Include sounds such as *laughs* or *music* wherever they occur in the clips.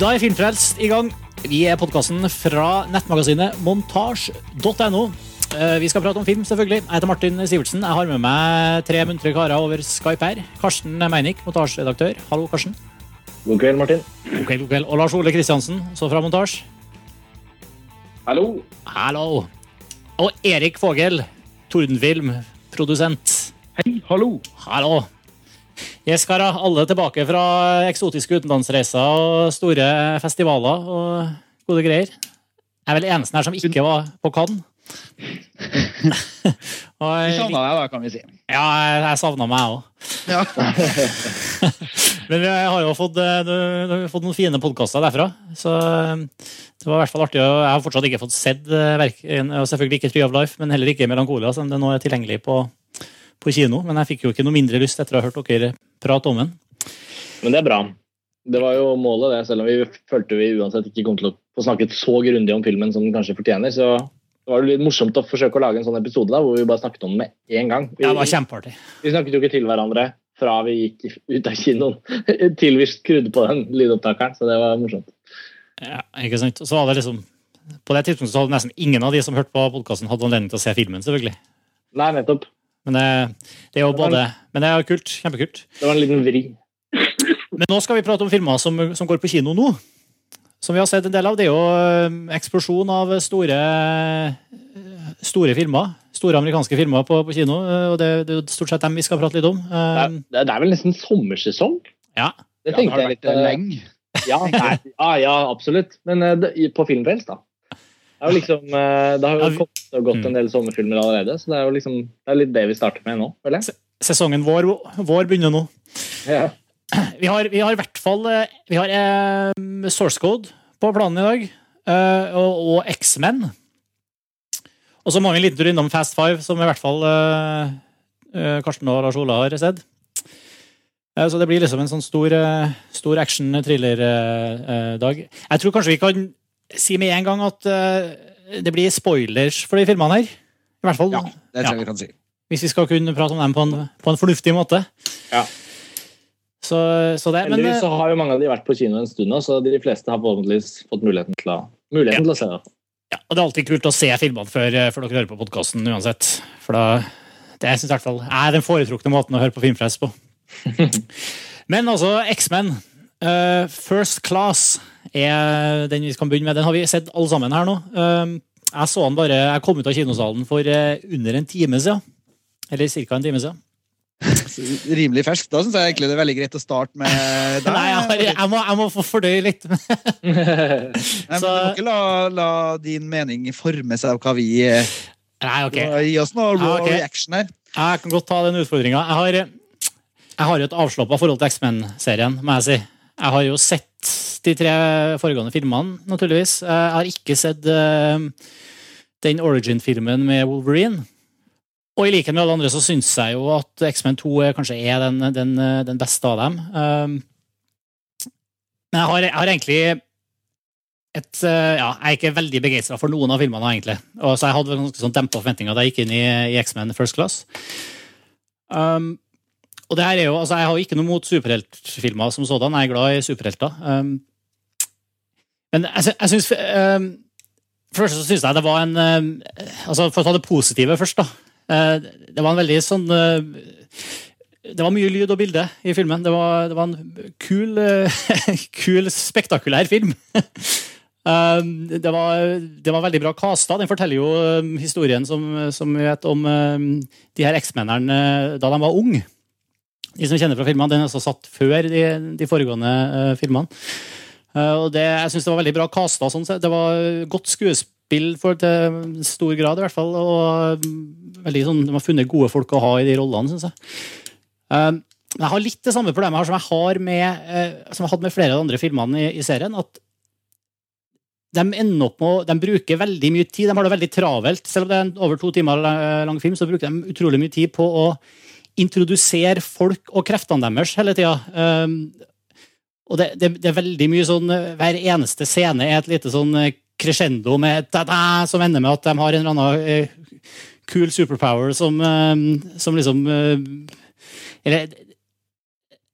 Da er Filmfrelst i gang. Vi er podkasten fra nettmagasinet montasj.no. Eh, Vi skal prate om film, selvfølgelig. Jeg heter Martin Sivertsen. Jeg har med meg tre muntre karer over Skype her. Karsten Meinik, montasjeredaktør. Hallo, Karsten. God kveld, Martin. God kveld, god kveld. Og Lars Ole Kristiansen, så fra montasj. Hallo. Hallo. Og Erik Fogel, Tordenfilm, produsent. Hei, hallo. Hallo. Yes, karer. Alle tilbake fra eksotiske utenlandsreiser og store festivaler og gode greier. Jeg er vel eneste her som ikke var på Cannes. *laughs* Du jeg- savna deg, da, kan vi si. Ja, jeg, jeg savna meg òg. Ja. *laughs* Men vi har jo fått, eh, har fått noen fine podkaster derfra. Så eh, det var i hvert fall artig. Jeg har fortsatt ikke fått sett eh, verken, selvfølgelig ikke Tree of Life, men heller ikke Melankolia, som det nå er tilgjengelig på, på kino. Men jeg fikk jo ikke noe mindre lyst etter å ha hørt dere prate om den. Men det er bra. Det var jo målet, det, selv om vi følte vi uansett ikke kom til å få snakket så grundig om filmen som den kanskje fortjener. Så det var jo litt morsomt å forsøke å lage en sånn episode da, hvor vi bare snakket om den med én gang. Vi, Ja, det var kjempeartig. vi snakket jo ikke til hverandre fra vi gikk ut av kinoen *laughs* til vi skrudde på den lydopptakeren, så det var morsomt. Ja, ikke sant? Så var det liksom På det tidspunktet så hadde nesten ingen av de som hørte på podkasten, hadde anledning til å se filmen, selvfølgelig. Nei, nettopp. Men det, det er jo både Men det er kult. Kjempekult. Det var en liten vri. Men nå skal vi prate om filmer som, som går på kino nå. Som vi har sett en del av. Det er jo eh, eksplosjon av store, eh, store filmer. Store amerikanske filmer på, på kino. eh, Og det, det er jo stort sett dem vi skal prate litt om. Det er, det er vel nesten sommersesong? Ja. Det Ja, det har jeg vært litt. lenge. Ja, nei, ja, ja, absolutt. Men på Filmfrelst, da. Det, er jo liksom, eh, det har jo kommet og gått en del sommerfilmer allerede, så det er jo liksom, det er litt det vi starter med nå. føler jeg. Sesongen vår, vår begynner nå. Ja. Vi har, vi har i hvert fall eh, Vi har eh, Source Code på planen i dag. eh, og og X-Men. Og så må vi en liten tur innom Fast Five, som i hvert fall eh, eh, Karsten og Lars Ola har sett. Eh, Så det blir liksom en sånn stor, eh, stor action-thriller-dag. Jeg tror kanskje vi kan si med en gang at eh, det blir spoilers for de filmene her. I hvert fall Ja, det tror jeg vi kan si. hvis vi skal kunne prate om dem på en, på en fornuftig måte. Ja. Så, så det, men Heldigvis eh, så har jo mange av de vært på kino en stund så de fleste har forhåpentligvis fått muligheten til å, muligheten til å se det. ja, og det er alltid kult å se filmene før, eh, før dere hører på podkasten uansett. For da det synes jeg i hvert fall er den foretrukne måten å høre på Filmfrelst på. *laughs* Men altså, X-Men. eh, First Class er den vi skal begynne med. Den har vi sett alle sammen her nå. Eh, jeg så den bare, jeg kom ut av kinosalen for eh, under en time siden. Eller ca. en time siden. *laughs* Rimelig fersk. Da syns jeg egentlig det er veldig greit å starte med *laughs* deg. Nei, jeg, har- jeg, må, jeg må få fordøye litt. *laughs* Nei, men så- Du må ikke la, la din mening forme seg av hva vi Nei, ok. Gi oss noe Ja, okay. reaction her. Jeg kan godt ta den utfordringa. Jeg har, jeg har jo et avslappa forhold til X-Men-serien, må jeg si. Jeg har jo sett de tre foregående filmene, naturligvis. Jeg har ikke sett eh, den origin-filmen med Wolverine. Og i likhet med alle andre så syns jeg jo at X-Men 2 er- kanskje er den, den, den beste av dem. Um, men jeg har, jeg har egentlig et, eh, ja, jeg er ikke veldig begeistra for noen av filmene, egentlig. Og så jeg hadde ganske sånn dempa forventninger da jeg gikk inn i, i X-Men First Class. Um, og det her er jo, altså Jeg har jo ikke noe mot superheltfilmer som sådan. Jeg er glad i superhelter. Um, men jeg, sy- jeg syns um, For det første så syns jeg det var en um, altså For å ta det positive først, da. Uh, det var en veldig sånn uh, Det var mye lyd og bilde i filmen. Det var, det var en kul, uh, *laughs* kul, spektakulær film. Um, *laughs* det, var, det var veldig bra kasta. Den forteller jo historien som, som vi vet om de her uh, da de var unge. De som kjenner fra filmene, Den er også satt før de, de foregående filmene. Uh, og det, jeg synes det var veldig bra kasta. Sånn, det var godt skuespill for, til stor grad, i hvert fall. Og um, veldig sånn, de har funnet gode folk å ha i de rollene, syns jeg. Um, jeg har litt det samme problemet her som jeg har med, uh, som jeg hadde med flere av de andre filmene i, i serien. at de ender opp med de bruker veldig mye tid. De har det veldig travelt. Selv om det er en over to timer lang film, så bruker de utrolig mye tid på å introdusere folk og kreftene deres hele tida. Og det, det, det er veldig mye sånn Hver eneste scene er et lite sånn eh, crescendo med ta-da, som ender med at de har en eller annen eh, cool superpower som, eh, som liksom eh, Eller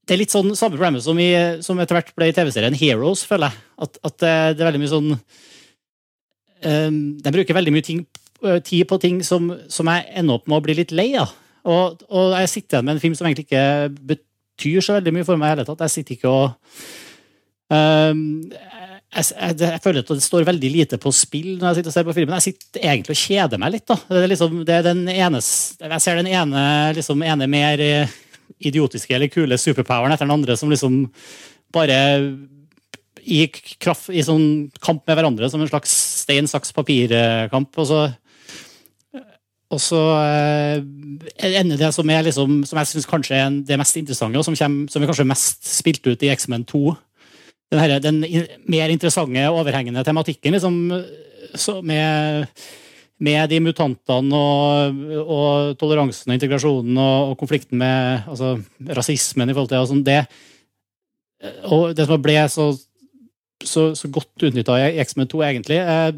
det er litt sånn samme problemet som, som etter hvert ble i TV-serien Heroes, føler jeg. At, at det, det er veldig mye sånn De bruker veldig mye ting, eh, tid på ting som, som jeg ender opp med å bli litt lei av. Og, og jeg sitter igjen med en film som egentlig ikke betyr så veldig mye for meg i hele tatt. Jeg sitter ikke og um, jeg, jeg, jeg, føler at det står veldig lite på spill når jeg sitter og ser på filmen. Jeg sitter egentlig og kjeder meg litt. da. Det er liksom, det er den ene, jeg ser den ene, liksom, ene mer idiotiske eller kule superpoweren etter den andre som liksom bare i, kraft, i sånn kamp med hverandre som en slags stein, saks, papir-kamp. Og så, og så eh, ender det som, er liksom, som jeg syns kanskje er det mest interessante, og som, kommer, som er kanskje mest spilt ut i X-Men 2. Den, her, den mer interessante, overhengende tematikken liksom, med med de mutantene og, og, toleransen og integrasjonen og, og konflikten med altså, rasismen i forhold til og sånn, det og det som ble så, så, så godt utnytta i X-Men 2, egentlig, eh,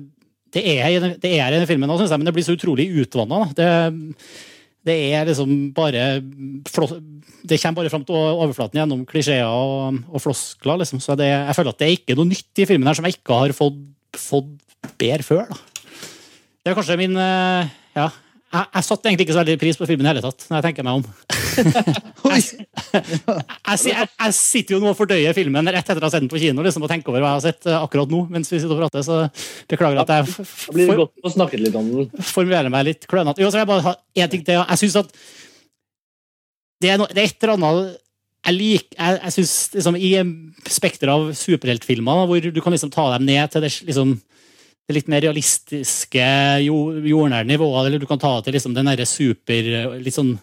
det er, det i denne filmen, synes jeg, men det blir så utrolig utvanna. Det, det, er liksom bare Det kommer bare fram til overflaten gjennom klisjeer og, og floskler. Liksom. Så det, jeg føler at det er ikke noe nytt i filmen her som jeg ikke har fått, fått bedre før. da. Det er kanskje min eh, Ja. Jeg, jeg satte egentlig ikke så veldig pris på filmen i hele tatt, når jeg tenker meg om. *laughs* jeg, jeg, jeg, sitter jo nå og fordøyer filmen rett etter å ha sett den på kino liksom, og tenker over hva jeg har sett eh, akkurat nå. mens vi sitter og prater, så beklager at jeg for, blir det godt å snakke litt om den. formulerer meg litt klønete. Jeg bare én ting til. Jeg syns at det er, no, det er, et eller annet jeg liker Jeg, jeg syns liksom, i spekteret av superheltfilmer hvor du kan liksom ta dem ned til det liksom det litt mer realistiske, jordnære nivået. Eller du kan ta til liksom den super, litt sånn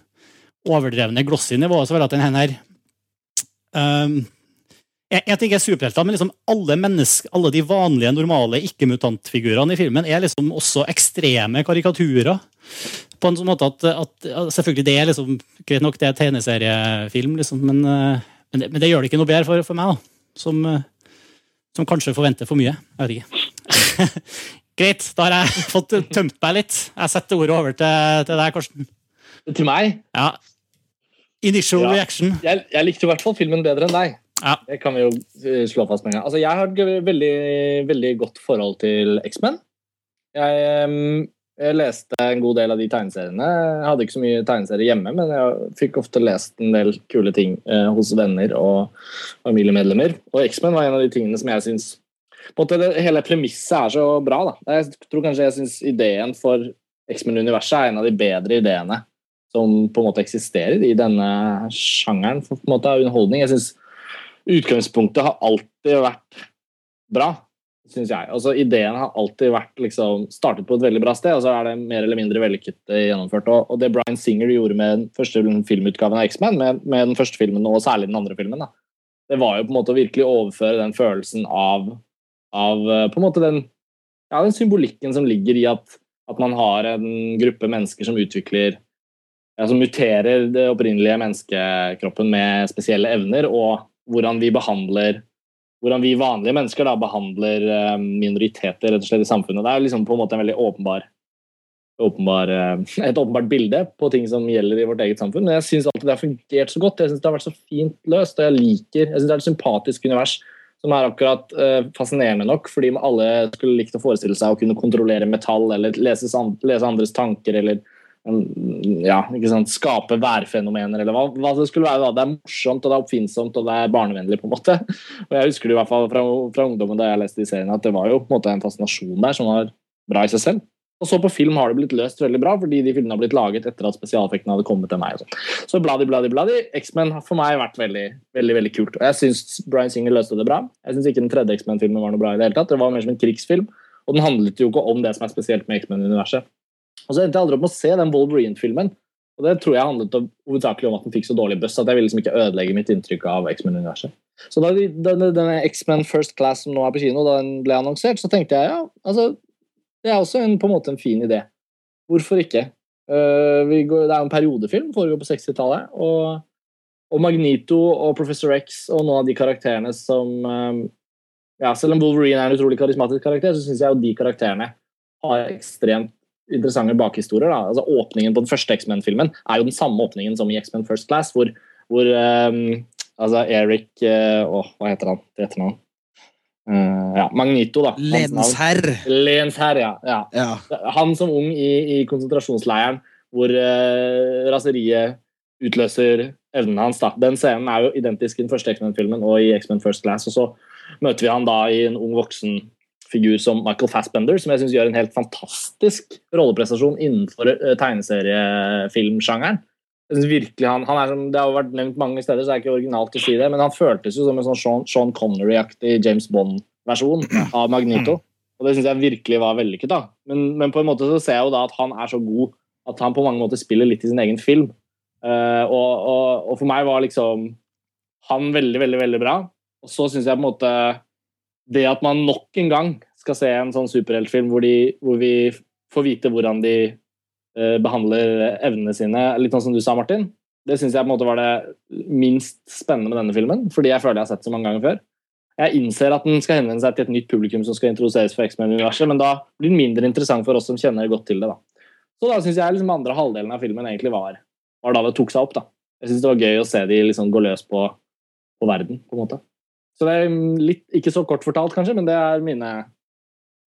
overdrevne, glossy nivået. Så jeg at den her um, jeg, jeg tenker superhelter, men liksom alle menneske, alle de vanlige, normale ikke-mutantfigurene i filmen er liksom også ekstreme karikaturer. På en sånn måte at, at Selvfølgelig, det er liksom greit nok, det er tegneseriefilm, liksom, men, eh, men, det, men, det, gjør det ikke noe bedre for, for meg, da. Som, eh, som kanskje forventer for mye. Jeg vet ikke. *laughs* Greit, da har jeg *laughs* fått tømt meg litt. Jeg setter ordet over til, til deg, Karsten. Til meg? Ja. Initial ja. reaction. Jeg, jeg, likte i hvert fall filmen bedre enn deg. Ja. Det kan vi jo eh, slå fast med en gang. Altså, jeg har et veldig, veldig godt forhold til X-Men. Jeg, jeg, leste en god del av de tegneseriene. Jeg hadde ikke så mye tegneserier hjemme, men jeg fikk ofte lest en del kule ting eh, hos venner og familiemedlemmer. Og X-Men var en av de tingene som jeg syns måte det, Hele premisset er så bra. da. Jeg tror kanskje jeg syns ideen for X-Men-universet er en av de bedre ideene som på en måte eksisterer i denne sjangeren for, på en måte, underholdning. Jeg syns utgangspunktet har alltid vært bra, syns jeg. Altså, ideen har alltid vært liksom, startet på et veldig bra sted, og så er det mer eller mindre vellykket gjennomført. Og, og, det Bryan Singer gjorde med den første filmutgaven av X-Men, med, med, den første filmen og særlig den andre filmen, da, det var jo på en måte å virkelig overføre den følelsen av av eh, på en måte den, ja, den symbolikken som ligger i at, at, man har en gruppe mennesker som utvikler ja, Som muterer det opprinnelige menneskekroppen med spesielle evner, og hvordan vi behandler hvordan vi vanlige mennesker da behandler eh, minoriteter rett og slett i samfunnet. Det er liksom på en måte en veldig åpenbar, åpenbar, eh, et åpenbart bilde på ting som gjelder i vårt eget samfunn. Men jeg syns alltid det har fungert så godt. Jeg synes det har vært så fint løst, og jeg liker Jeg syns det er et sympatisk univers som er akkurat uh, fascinerende nok, fordi alle skulle likt å forestille seg å kunne kontrollere metall eller lese, andres tanker eller um, ja, skape værfenomener eller hva, hva, det skulle være. Da. Det er morsomt og det er oppfinnsomt og det er barnevennlig. på en måte. *laughs* Og Jeg husker det i hvert fall fra, fra ungdommen da jeg leste de seriene, at det var jo på en måte en fascinasjon der som var bra i seg selv. Og så på film har det blitt løst veldig bra, fordi de filmene har blitt laget etter at spesialeffektene hadde kommet til meg. Så, så bladi, bladi, bladi. X-Men har for meg vært veldig veldig, veldig kult. Og jeg syns Bryan Singer løste det bra. Jeg syns ikke den tredje X-Men-filmen var noe bra i det hele tatt. Det var mer som en krigsfilm, og den handlet jo ikke om det som er spesielt med X-Men-universet. Og så endte jeg aldri opp med å se den Wolverine-filmen. Og det tror jeg handlet hovedsakelig om at den fikk så dårlig buss at jeg ville liksom ikke ødelegge mitt inntrykk av X-Men-universet. Så da denne X-Men First Class som nå er på kino, da den ble annonsert, så tenkte jeg ja, altså det er også en, på en måte en fin idé. Hvorfor ikke? Uh, går, det er en periodefilm, foregår på 60-tallet. Og, og, Magnito og Professor X og noen av de karakterene som um, ja, Selv om Wolverine er en utrolig karismatisk karakter, så syns jeg jo de karakterene har ekstremt interessante bakhistorier. Da. Altså, åpningen på den første X-Men-filmen er jo den samme åpningen som i X-Men First Class, hvor, hvor um, Altså Eric uh, å, hva heter han til etternavn? Eh, ja, Magnito, da. Lensherr. Lensherr, ja. ja. Ja. Han som ung i, i konsentrasjonsleiren, hvor uh, raseriet utløser evnen hans. da. Den scenen er jo identisk i den første X-Men-filmen og i X-Men First Class. og Så møter vi han da i en ung voksen figur som Michael Fassbender, som jeg syns gjør en helt fantastisk rolleprestasjon innenfor uh, tegneseriefilmsjangeren. Virkelig han, han er som, Det har vært nevnt mange steder, så det er ikke originalt å si det, men han føltes jo som en sånn Sean, Sean Connery-aktig James Bond-versjon av Magnito. Og det syns jeg virkelig var vellykket. da. Men, men på en måte så ser jeg jo da at han er så god at han på mange måter spiller litt i sin egen film. Uh, og, og, og for meg var liksom han veldig, veldig, veldig bra. Og så syns jeg på en måte det at man nok en gang skal se en sånn superheltfilm hvor, hvor vi får vite hvordan de behandler evnene sine, litt sånn som du sa, Martin, det syns jeg på en måte var det minst spennende med denne filmen. Fordi jeg føler jeg har sett så mange ganger før. Jeg innser at den skal henvende seg til et nytt publikum som skal introduseres for X-Men-universet, men da blir den mindre interessant for oss som kjenner godt til det. da. Så da syns jeg liksom andre halvdelen av filmen egentlig var, var da det tok seg opp. da. Jeg syns det var gøy å se de liksom gå løs på, på verden, på en måte. Så det er litt, ikke så kort fortalt, kanskje, men det er mine,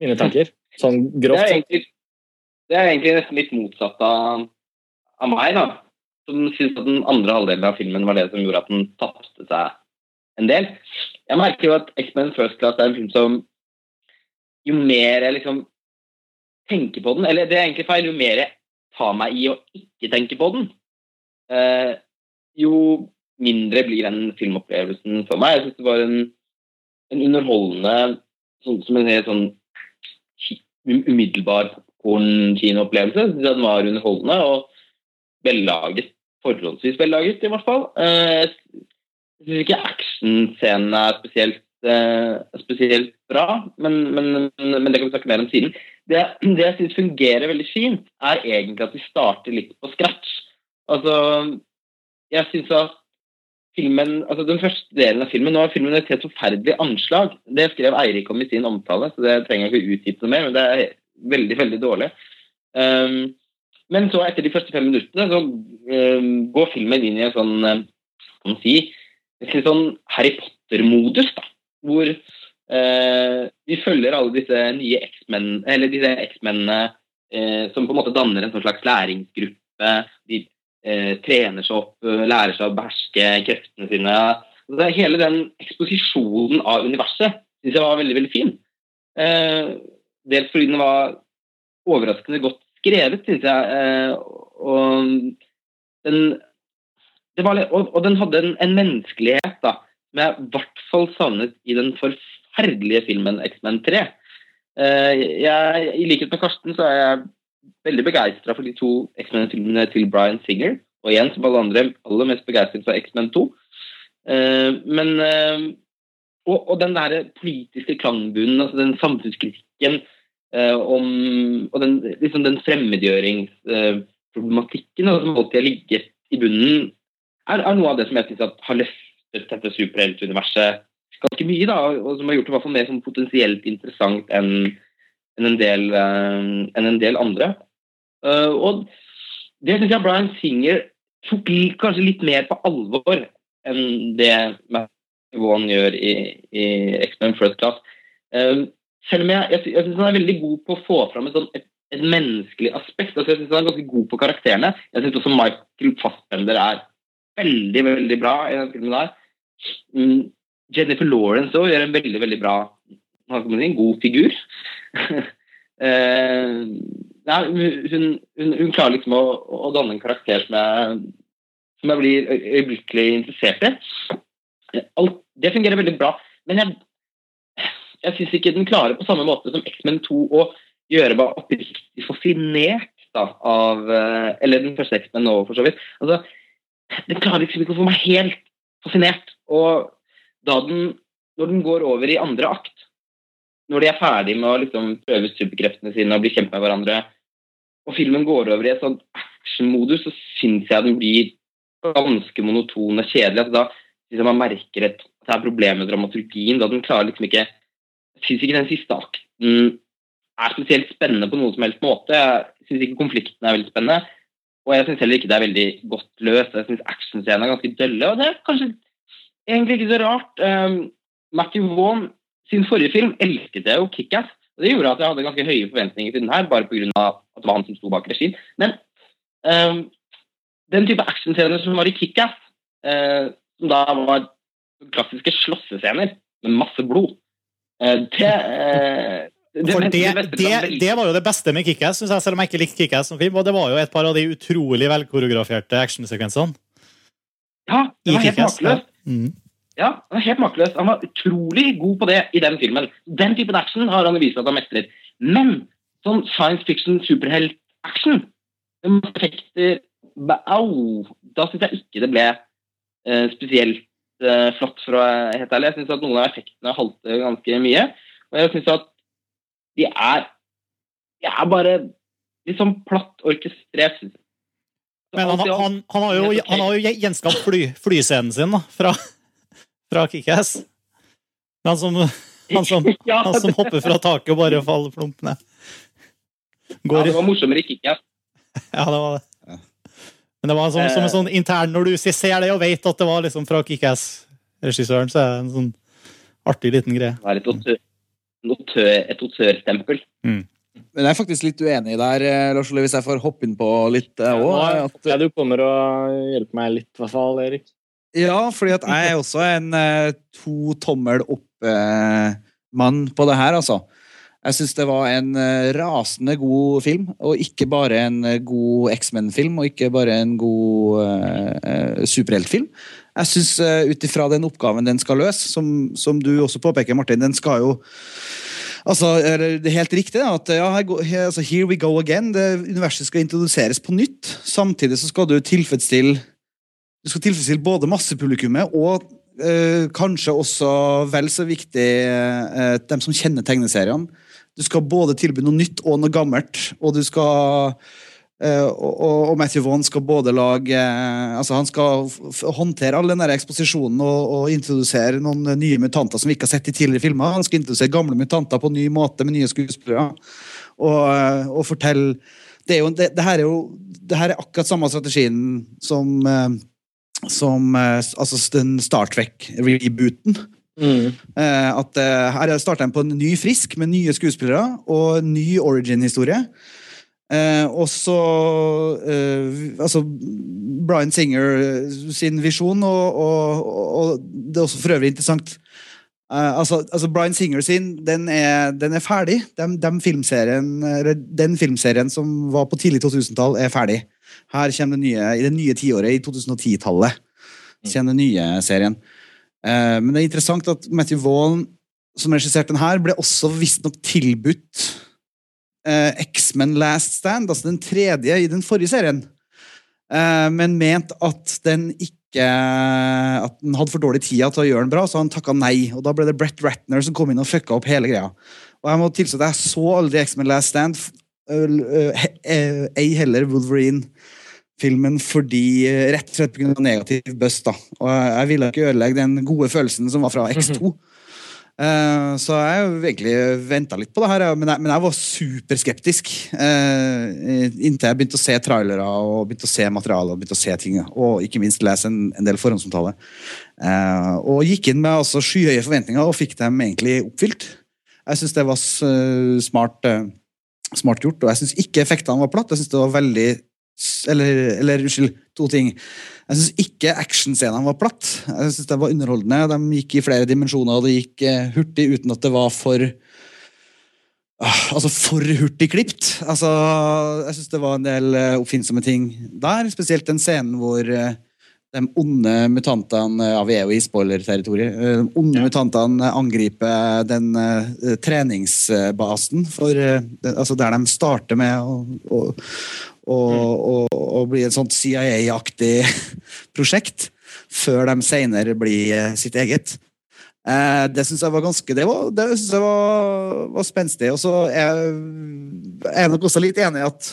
mine tanker. Sånn Det er egentlig, det er egentlig nesten litt motsatt av, av meg, da. Som syns at den andre halvdelen av filmen var det som gjorde at den tapte seg en del. Jeg merker jo at X-Men First Class er en film som Jo mer jeg liksom tenker på den Eller det er egentlig feil. Jo mer jeg tar meg i å ikke tenke på den, eh, jo mindre blir den filmopplevelsen for meg. Jeg syns det var en, en underholdende sånn, Som en helt sånn um- umiddelbar popkorn-kinoopplevelse. Jeg Den var underholdende og vellaget. Forholdsvis vellaget, i hvert fall. Eh, Jeg syns ikke actionscenen er spesielt, eh, spesielt bra, men, men, men, men det kan vi snakke mer om siden. Det, det jeg syns fungerer veldig fint, er egentlig at vi starter litt på scratch. Altså, jeg syns at filmen, altså den første delen av filmen Nå har filmen et helt forferdelig anslag. Det skrev Eirik om i sin omtale, så det trenger jeg ikke utdype noe mer, men det er veldig, veldig dårlig. Um, men så etter de første fem minuttene så um, går filmen inn i en sånn um, skal man si, en sånn Harry Potter-modus, da, hvor uh, vi følger alle disse nye X-Men, eller disse X-mennene eh, som på en måte danner en sånn slags læringsgruppe. De uh, trener seg opp, eh, lærer seg å beherske kreftene sine. Hele den eksposisjonen av universet syns jeg var veldig veldig fin. Eh, dels fordi den var overraskende godt skrevet, syns jeg. Eh, og den, litt- og, og den hadde en, en menneskelighet da, som jeg i hvert fall savnet i den forferdelige filmen X-Men 3. Eh, jeg, I likhet med Karsten så er jeg veldig begeistra for de to X-Men-filmene til Bryan Singer. Og igjen, som alle andre, aller mest begeistret for X-Men 2. Eh, men og, og den der politiske klangbunnen, altså den samfunnskritikken om Og den, liksom den fremmedgjøringsproblematikken som alltid har ligget i bunnen, er, er noe av det som jeg synes har løftet dette superheltuniverset ganske mye, da, og som har gjort det hvert mer sånn potensielt interessant enn en, en, eh, enn en del andre. Eh, og det syns jeg Brian Singer tok kanskje litt mer på alvor enn det Matt Vaughan gjør i, i X-Men First Class. Eh, selv om jeg, jeg, jeg syns han er veldig god på å få fram et, sånn, et, et menneskelig aspekt. Altså, jeg syns han er ganske god på karakterene. Jeg syns også Michael Fassbender er veldig, veldig bra i den filmen der. Mm, Jennifer Lawrence også gjør en veldig, veldig bra en god figur. *laughs* Eh, nei, hun, hun, hun klarer liksom å, å danne en karakter som jeg, som jeg blir øyeblikkelig interessert i. Alt, det fungerer veldig bra, men jeg, jeg syns ikke den klarer på samme måte som X-Men 2 å gjøre meg oppriktig fascinert da, av eh, Eller den første X-Men nå, for så vidt. Altså, den klarer liksom ikke å få meg helt fascinert. Og da den, når den går over i andre akt, når de er ferdig med å liksom prøve superkreftene sine og bli kjent med hverandre, og filmen går over i et sånt actionmodus, så syns jeg den blir ganske monoton og kjedelig. Altså, da liksom man merker et, at det er problemer med dramaturgien. da den klarer liksom ikke syns ikke den siste akten er spesielt spennende på noen som helst måte. Jeg syns ikke konflikten er veldig spennende. Og jeg syns heller ikke det er veldig godt løst. Jeg syns actionscenene er ganske dølle. Og det er kanskje egentlig ikke så rart. Um, Matthew Vaughn sin forrige film elsket jeg jo Kickass. Og det gjorde at jeg hadde ganske høye forventninger til den her, bare pga. at det var han som sto bak regien. Men um, den type actionscener som var i Kickass, uh, som da var klassiske slåssescener med masse blod, det, uh, det, det, det, var det jo det beste med Kickass, jeg, selv om jeg ikke likte Kickass som film. Og det var jo et par av de utrolig velkoreograferte actionsekvensene. Ja, det var helt makeløst. Mm. Ja, han var helt makeløst. Han var utrolig god på det i den filmen. Den typen action har han vist at han mestrer. Men sånn science fiction superhelt-action med effekter Au! Da syns jeg ikke det ble eh, spesielt eh, flott, for å være helt ærlig. Jeg syns at noen av effektene halter ganske mye. Og jeg syns at de er De er bare litt sånn platt orkestrert. Men han, han, han, har jo, han har jo gjenskapt fly, flyscenen sin da, fra, fra Kickass. Han som, han, som, *laughs* han som hopper fra taket og bare faller plump ned. ja, det var morsommere i Kickass. ja, det var det. Men det var sånn, som en sånn intern Når du ser det og vet at det var liksom fra Kickass-regissøren, så er det en sånn artig liten greie. Det er autør- en et autørstempel. Men jeg er faktisk litt uenig der, eh, Lars Ole, hvis jeg får hoppe inn på litt òg. håper jeg du kommer og hjelper meg litt, i hvert fall, Erik. Ja, fordi at jeg er også en eh, to tommel opp-mann på det her, altså. Jeg syns det var en eh, rasende god film, og ikke bare en eh, god X-Men-film, og ikke bare en god uh, superheltfilm. Jeg syns uh, ut ifra den oppgaven den skal løse, som, som du også påpeker, Martin, den skal jo Altså, Det er helt riktig at ja, her, altså, here we go again. Det Universet skal introduseres på nytt. Samtidig så skal du tilfredsstille du skal tilfredsstille både massepublikummet og eh, kanskje også vel så viktig eh, dem som kjenner tegneseriene. Du skal både tilby noe nytt og noe gammelt, og du skal Uh, og, og- Matthew Vaughn skal både lage uh, Altså, han skal håndtere all den der eksposisjonen og, og introdusere noen nye mutanter som vi ikke har sett i tidligere filmer. Han skal introdusere gamle mutanter på en ny måte med nye skuespillere. Og, uh, og fortelle det, er jo, det, det her er jo det her er akkurat samme strategien som som altså den Star Trek-rebooten. Mm. Eh, at eh, Her starter en på en ny frisk med nye skuespillere og ny origin-historie. Eh, og så eh, altså Bryan Singer eh, sin visjon, og, og, og det er også for øvrig interessant eh, altså, altså Bryan Singer sin, den er, den er ferdig. Den, den, filmserien, den filmserien som var på tidlig 2000-tall, er ferdig. Her kommer det nye, I det nye tiåret, i 2010-tallet, kommer den nye serien. Eh, men det er interessant at Matthew Vaughan, som regisserte den her, ble også visstnok tilbudt eh, X-Men Last Stand, altså den tredje i den forrige serien, eh, men ment at den ikke At den hadde for dårlig tid til å gjøre den bra, så han takka nei. Og da ble det Brett Ratner som kom inn og fucka opp hele greia. Og jeg må tilstå at jeg så aldri X-Men Last Stand, ei heller Wolverine-filmen fordi eh, rett og slett pga. negativ buzz. da. Og jeg ville ikke ødelegge den gode følelsen som var fra X2. Eh, så jeg egentlig venta litt på det her, men jeg, men jeg var superskeptisk uh, inntil jeg begynte å se trailere og begynte å se materiale og begynte å se ting. Og ikke minst lese en, en del forhåndsomtale. Uh, og gikk inn med altså, skyhøye forventninger og fikk dem egentlig oppfylt. Jeg syns det var smart, smart gjort, og jeg syns ikke effektene var platt. Jeg synes det var veldig eller, eller unnskyld, to ting. Jeg syns ikke actionscenene var platt. Jeg synes det var underholdende. De gikk i flere dimensjoner, og det gikk eh, hurtig uten at det var for ah, Altså for hurtig klipt. Altså, jeg syns det var en del eh, oppfinnsomme ting der. Spesielt den scenen hvor eh, de onde mutantene Ja, vi er jo i spoiler-territoriet. De onde mutantene angriper den treningsbasen for Altså der de starter med å, å, å, og, og bli et sånt CIA-aktig *laughs* prosjekt, før de senere blir eh, sitt eget. Eh, det syns jeg var ganske Det, var, det synes jeg var, var spenstig. Og så er jeg nok også litt enig i at,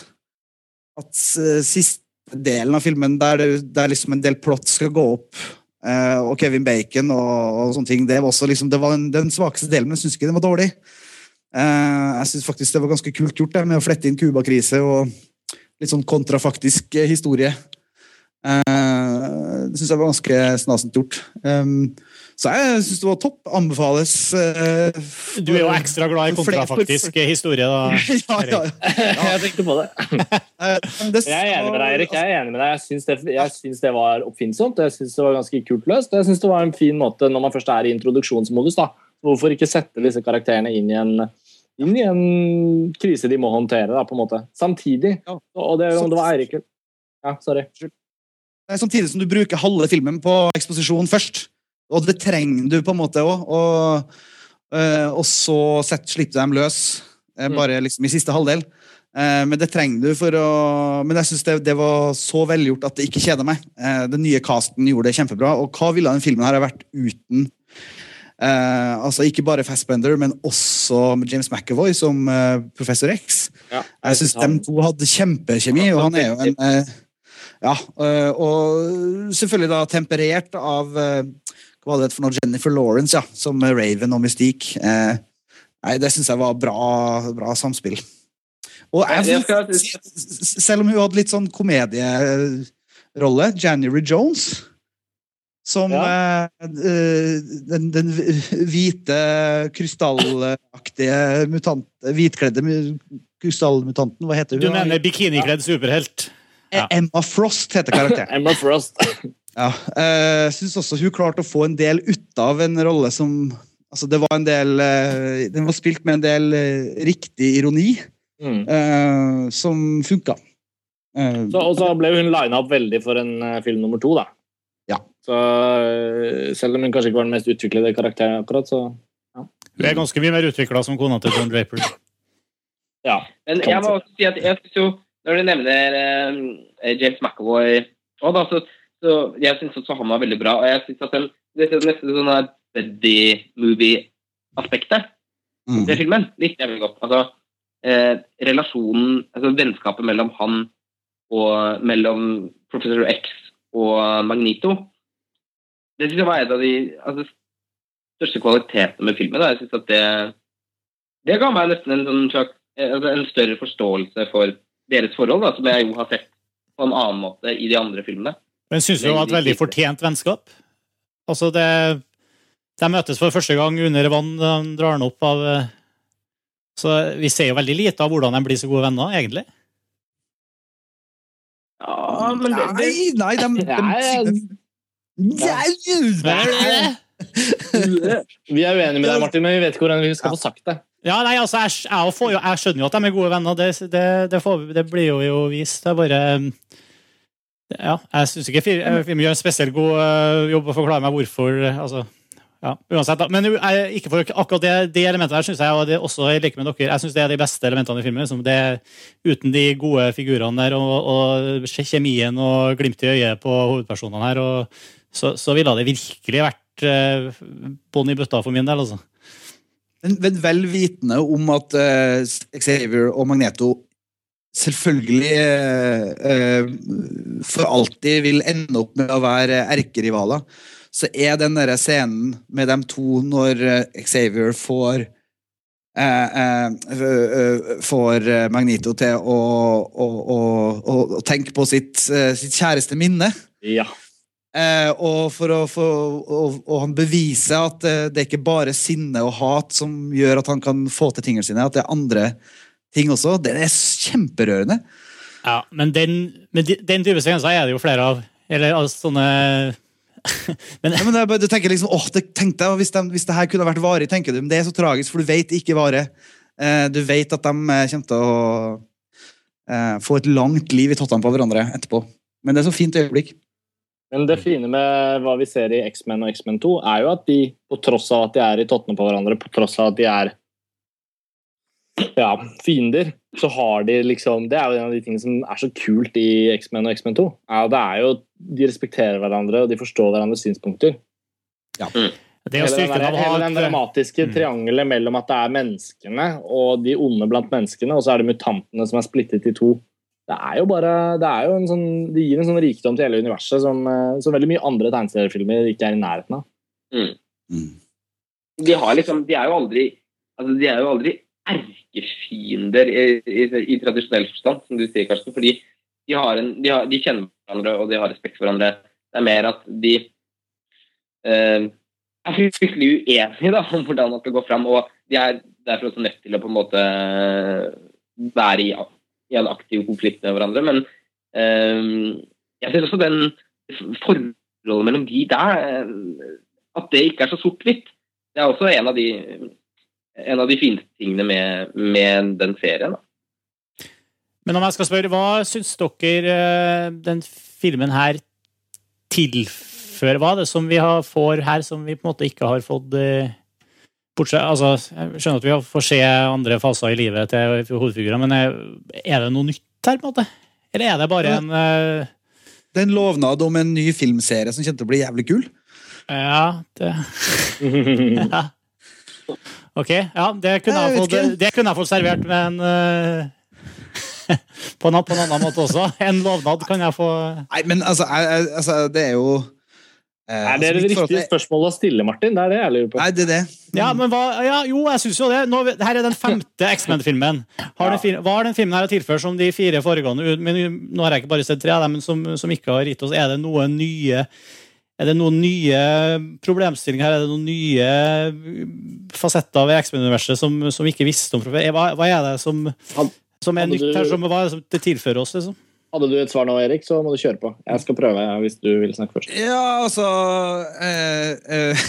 at siste delen av filmen, der, det, der liksom en del plott skal gå opp, eh, og Kevin Bacon og, og sånne ting, det var også liksom, det var den, den svakeste delen, men jeg syns ikke den var dårlig. Eh, jeg syns faktisk det var ganske kult gjort det, med å flette inn Cuba-krise og litt sånn kontrafaktisk eh, historie. Eh, det syns jeg var ganske snasent gjort. Um, så jeg syns det var topp. Anbefales. eh, Du er jo ekstra glad i kontrafaktisk historie, da. *laughs* ja, ja, *laughs* ja. Jeg tenkte på det. Eh, men det- Jeg er enig med deg, Erik. Jeg er enig med deg. Jeg syns det, jeg syns det var oppfinnsomt. Jeg syns det var ganske kult løst. Jeg syns det var en fin måte når man først er i introduksjonsmodus. da. Hvorfor ikke sette disse karakterene inn i en, inn i en krise de må håndtere, da, på en måte. Samtidig. Ja. Og det, om det var Eirik Ja, sorry. Samtidig som du bruker halve filmen på eksposisjon først. Og det trenger du på en måte òg. Og, eh, og så sett, slipper du dem løs eh, Mm. bare liksom i siste halvdel. Eh, men det trenger du for å Men jeg syns det, det var så velgjort at det ikke kjeder meg. Den nye casten gjorde det kjempebra. Og hva ville den filmen her ha vært uten eh, altså Ikke bare Fassbender, men også James McAvoy som uh, professor X. Ja, Jeg syns de to hadde kjempekjemi, og han er jo en uh, Ja, og selvfølgelig da temperert av Hva var det for noe? Jennifer Lawrence, ja, som Raven og Mystique. Nei, det syns jeg var bra, bra samspill. Og jeg, selv om hun hadde litt sånn komedierolle, January Jones som ja. eh, den, den hvite, krystallaktige mutant, hvitkledde krystallmutanten, hva heter hun? Du mener bikinikledd superhelt? ja. Emma Frost heter karakteren. *laughs* Emma Frost. *laughs* Ja, jeg syns også hun klarte å få en del ut av en rolle som Altså, det var en del eh, Den var spilt med en del eh, riktig ironi, Mm. eh, som funka. Eh, Så, og så ble hun lina opp veldig for en eh, film nummer to, da. Ja. Så eh, selv om hun kanskje ikke var den mest utviklede karakteren akkurat, så Hun er ganske mye mer utvikla som kona til John Draper. ja. Men jeg må også si at jeg syns jo, når du nevner eh, James McAvoy og da, så, så Jeg syns også han var veldig bra. Og jeg synes at den, det er nesten sånn her buddy movie-aspektet mm. ved filmen likte jeg veldig godt. Altså, eh, relasjonen, altså vennskapet mellom han og mellom Professor X og Magnito Det syns jeg var en av de altså, største kvalitetene med filmen. Da. Jeg synes at det det ga meg nesten en, sånn slags, eh, altså en større forståelse for deres forhold, da, som jeg jo har sett på en annen måte i de andre filmene. Men syns du det var et veldig fortjent vennskap? Altså, det De møtes for første gang under vann. De drar den opp av eh, Så vi ser jo veldig lite av hvordan de blir så gode venner, egentlig. Ja, men det, det, Nei, nei, de, *laughs* de, *laughs* Vi er uenige med deg, Martin, men vi vet ikke hvordan vi skal få sagt det. Ja, nei, altså, jeg, jeg, får jo, jeg skjønner jo at de er gode venner. Det, det, det, får, det blir jo, jo vist. Det er bare Ja, jeg syns ikke eh, filmen gjør en spesielt god eh, jobb å forklare meg hvorfor. Altså, ja, uansett, da. Men jeg, ikke for akkurat det, de elementene her syns jeg og det også jeg liker med dere. Jeg synes det er de beste elementene i filmen. Liksom. Det, uten de gode figurene der og, og kjemien og glimt i øyet på hovedpersonene her, og, så, så ville det virkelig vært eh, bånn i bøtta for min del, altså. Men, men vel vitende om at eh, Xavier og Magneto selvfølgelig eh, eh, for alltid vil ende opp med å være erkerivaler, så er den der scenen med dem to når eh, Xavier får eh, eh, øh, øh, får Magnito Magneto til å, å, å, å, å tenke på sitt, eh, sitt kjæreste minne. Ja. Eh, og for å få og, og han beviser at eh, det er ikke bare sinne og hat som gjør at han kan få til tingene sine, at det er andre ting også. Det er kjemperørende. Ja, men den, men de- den type sekvenser er det jo flere av. Eller altså, sånne *laughs* Men Ja, men bare- du tenker liksom, åh, det tenkte jeg, hvis, de, hvis det her kunne vært varig, tenker du, men det er så tragisk, for du vet det ikke varer. Eh, du vet at de eh, kommer til å eh, få et langt liv i tottene på hverandre etterpå. Men det er så fint øyeblikk. Men det fine med hva vi ser i X-Men og X-Men 2, er jo at de, på tross av at de er i tottene på hverandre, på tross av at de er ja, fiender, så har de liksom Det er jo en av de tingene som er så kult i X-Men og X-Men 2. Ja, det er jo De respekterer hverandre, og de forstår hverandres synspunkter. det er jo Hele den, styrken der, av hele den dramatiske Mm. triangelet mellom at det er menneskene og de onde blant menneskene, og så er det mutantene som er splittet i to. Det er jo bare, det er jo en sånn, det gir en sånn rikdom til hele universet som, eh, som veldig mye andre tegneseriefilmer ikke er i nærheten av. de har liksom De er jo aldri altså de er jo aldri erkefiender i, i, i tradisjonell forstand, som du sier, Karsten. Fordi de, en, de, har, de kjenner hverandre og de har respekt for hverandre. Det er mer at de eh, er fryktelig uenige da, om hvordan man skal gå fram. Og de er derfor også nødt til å på en måte være i, i en aktiv konflikt med hverandre. Men eh, jeg ser også den forholdet mellom de der, eh, at det ikke er så sort-hvitt. Det er også en av de, en av de fineste tingene med, med den serien. Da. Men om jeg skal spørre, hva syns dere eh, den filmen her tilfører? Hva er det som vi har, får her som vi på en måte ikke har fått eh, Bortsett, altså, Jeg skjønner at vi får se andre faser i livet til hovedfigurer, men er, er det noe nytt her? på en måte? Eller er det bare en Det er en lovnad om en ny filmserie som kommer til å bli jævlig kul. Ja, det *laughs* ja. *laughs* Ok, ja, det kunne jeg, fått, det kunne jeg fått servert med en uh, på, en, på en annen måte også. En lovnad kan jeg få Nei, men altså, jeg, altså det er jo eh, er det det riktige spørsmålet å stille, Martin? Det er det jeg lurer på. Nei, det er det. Ja, men hva, ja, jo, jeg syns jo det. Nå, her er den femte X-Men-filmen. Hva har den filmen her tilført som de fire foregående? Men, nå har jeg ikke bare sett tre av dem, men som, som ikke har gitt oss Er det noen nye er det noen nye problemstillinger her? Er det noen nye fasetter ved X-Men-universet som, som vi ikke visste om fra før? Hva, hva, er det som, som er nytt her? Som, hva er det som det tilfører oss? liksom? Hadde du et svar nå, Erik, så må du kjøre på. Jeg skal prøve hvis du vil snakke først. Ja, altså øh, øh,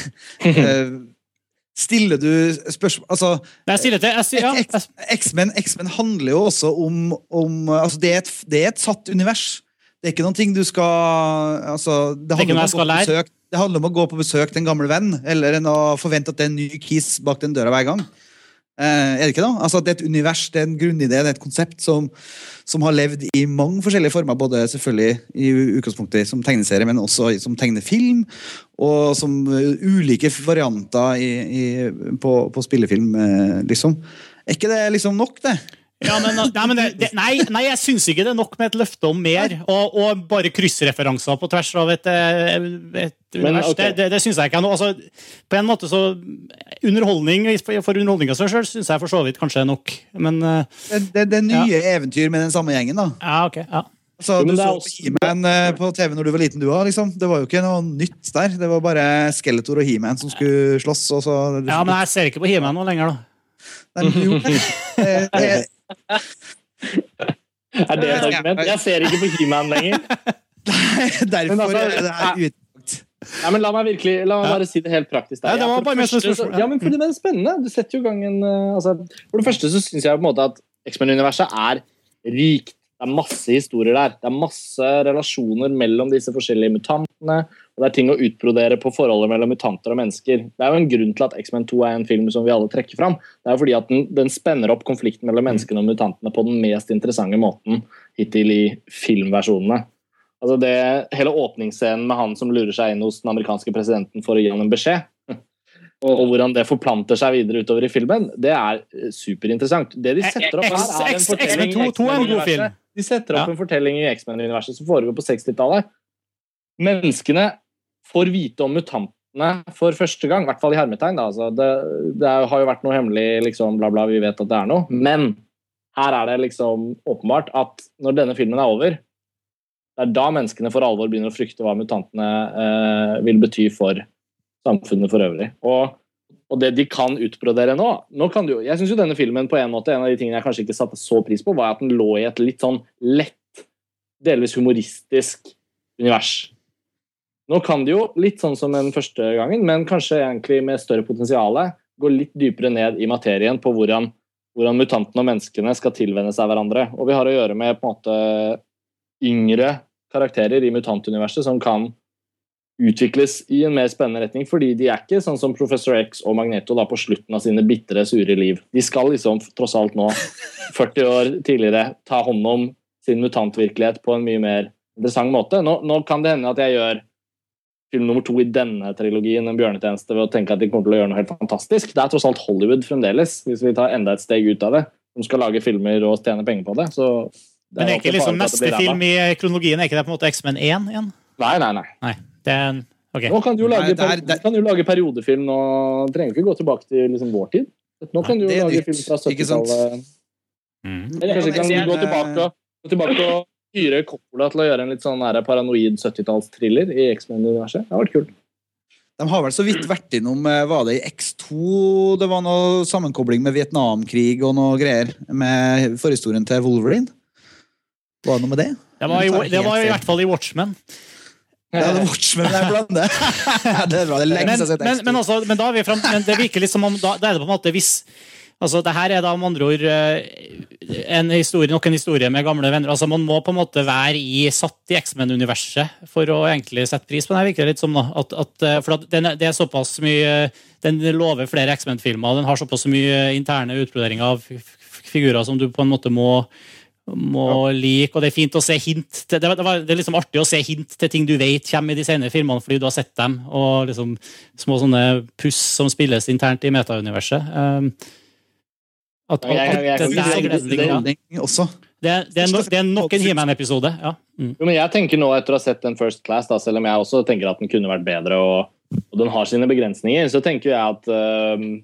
øh, Stiller du spørsmål Altså jeg stiller til, ja. X-Men handler jo også om, om altså det, er et, det er et satt univers. Det er ikke noen ting du skal altså, det, handler om besøk, det, handler om å gå på besøk til en gammel venn, eller enn å forvente at det er en ny kiss bak den døra hver gang. Eh, er det ikke da? Altså, det er et univers, det er en grunnidé, det er et konsept som, som har levd i mange forskjellige former. Både selvfølgelig i utgangspunktet som tegneserie, men også som tegnefilm. Og som ulike varianter i, i, på, på, spillefilm, eh, liksom. Er ikke det liksom nok, det? Ja, men, nei, men det, det, nei, nei, jeg syns ikke det er nok med et løfte om mer. Og, og bare kryssreferanser på tvers av et, eh, et univers. Okay. Det, det, det syns jeg ikke. er Altså, på en måte så Underholdning for underholdninga seg sjøl syns jeg for så vidt kanskje er nok. Men eh, Det, det er nye ja. eventyr med den samme gjengen, da. Ja, ok, ja. Så du så He-Man eh, på TV når du var liten, du òg? Liksom. Det var jo ikke noe nytt der. Det var bare Skeletor og He-Man som skulle slåss. Så, ja, men jeg ser ikke på He-Man nå lenger, da. Nei, jo, *laughs* det, er det et argument? Jeg ser ikke på He-Man lenger. *laughs* Nei, derfor altså, er det her utvalgt. Nei, men la meg virkelig, la meg bare si det helt praktisk. Der. Ja, det var bare mest spørsmål. ja, men for det er spennende. Du setter jo gang en uh, altså, For det første så syns jeg på en måte at X-Men-universet er rikt. Det er masse historier der. Det er masse relasjoner mellom disse forskjellige mutantene. Og det er ting å utbrodere på forholdet mellom mutanter og mennesker. Det er jo en grunn til at X-Men 2 er en film som vi alle trekker fram. Det er jo fordi at den, den, spenner opp konflikten mellom menneskene og mutantene på den mest interessante måten hittil i filmversjonene. Altså det, hele åpningsscenen med han som lurer seg inn hos den amerikanske presidenten for å gi ham en beskjed, og hvordan det forplanter seg videre utover i filmen, det er superinteressant. Det de setter opp her, er en fortelling i X-Men-universet. De setter opp en fortelling i X-Men-universet som foregår på 60-tallet. Menneskene får vite om mutantene for første gang, i hvert fall i hermetegn. Altså. Det, det, har jo vært noe hemmelig, liksom, bla, bla, vi vet at det er noe. Men her er det liksom åpenbart at når denne filmen er over, det er da menneskene for alvor begynner å frykte hva mutantene eh, vil bety for samfunnet for øvrig. Og, og det de kan utbrodere nå, nå kan du, Jeg syns jo denne filmen på en måte, en av de tingene jeg kanskje ikke satte så pris på, var at den lå i et litt sånn lett, delvis humoristisk univers. Nå kan det jo, litt sånn som den første gangen, men kanskje egentlig med større potensial, gå litt dypere ned i materien på hvordan, hvordan mutantene og menneskene skal tilvenne seg hverandre. Og vi har å gjøre med på en måte yngre karakterer i mutantuniverset som kan utvikles i en mer spennende retning, fordi de er ikke sånn som Professor X og Magneto da på slutten av sine bitre, sure liv. De skal liksom tross alt nå, 40 år tidligere, ta hånd om sin mutantvirkelighet på en mye mer interessant måte. Nå, nå kan det hende at jeg gjør film nummer to i denne trilogien en bjørnetjeneste ved å tenke at de kommer til å gjøre noe helt fantastisk. Det er tross alt Hollywood fremdeles, hvis vi tar enda et steg ut av det. Som skal lage filmer og tjene penger på det. Så det Men er ikke liksom neste film i kronologien er ikke det på en måte X-Men 1 igjen? Nei, nei, nei. nei det er okay. Nå kan du jo lage, nei, der, der... kan du lage periodefilm. Nå trenger ikke gå tilbake til liksom, vår tid. Nå kan du jo lage film fra 70-tallet. Mm. Kanskje kan du gå tilbake, gå tilbake og styre Coppola til å gjøre en litt sånn paranoid 70-tallstriller i X-Men-universet. Det har vært kult. De har vel så vidt vært innom eh, Var det i X2 det var noe sammenkobling med Vietnamkrig og noe greier? Med forhistorien til Wolverine? Var det noe med det? Det var, i, det var i hvert fall i Watchmen. Ja, det er Watchmen jeg blander. *laughs* det er bra, det er lenge Men, siden jeg har sett X2. men, altså, men da er vi frem, men det virker litt som om da, da er det på en måte hvis Altså, det her er da med andre ord eh, en historie, nok en historie med gamle venner. Altså, Man må på en måte være i, satt i X-Men-universet for å egentlig sette pris på det. her, virker litt som da. At, at, eh, for at den, det er såpass mye Den lover flere X-Men-filmer, den har såpass mye interne utbroderinger av figurer som du på en måte må må like, og det er fint å se hint til, det, det, var, det er liksom artig å se hint til ting du vet kommer i de senere filmene fordi du har sett dem, og liksom små sånne puss som spilles internt i metauniverset. Um, at, at, Jeg- jeg- jeg at det, det- ja. Er no, det er nok en He-Man-episode. Ja. Mm. Jo, men jeg tenker nå etter å ha sett den First Class, da, selv om jeg også tenker at den kunne vært bedre og, og den har sine begrensninger, så tenker jeg at, uh,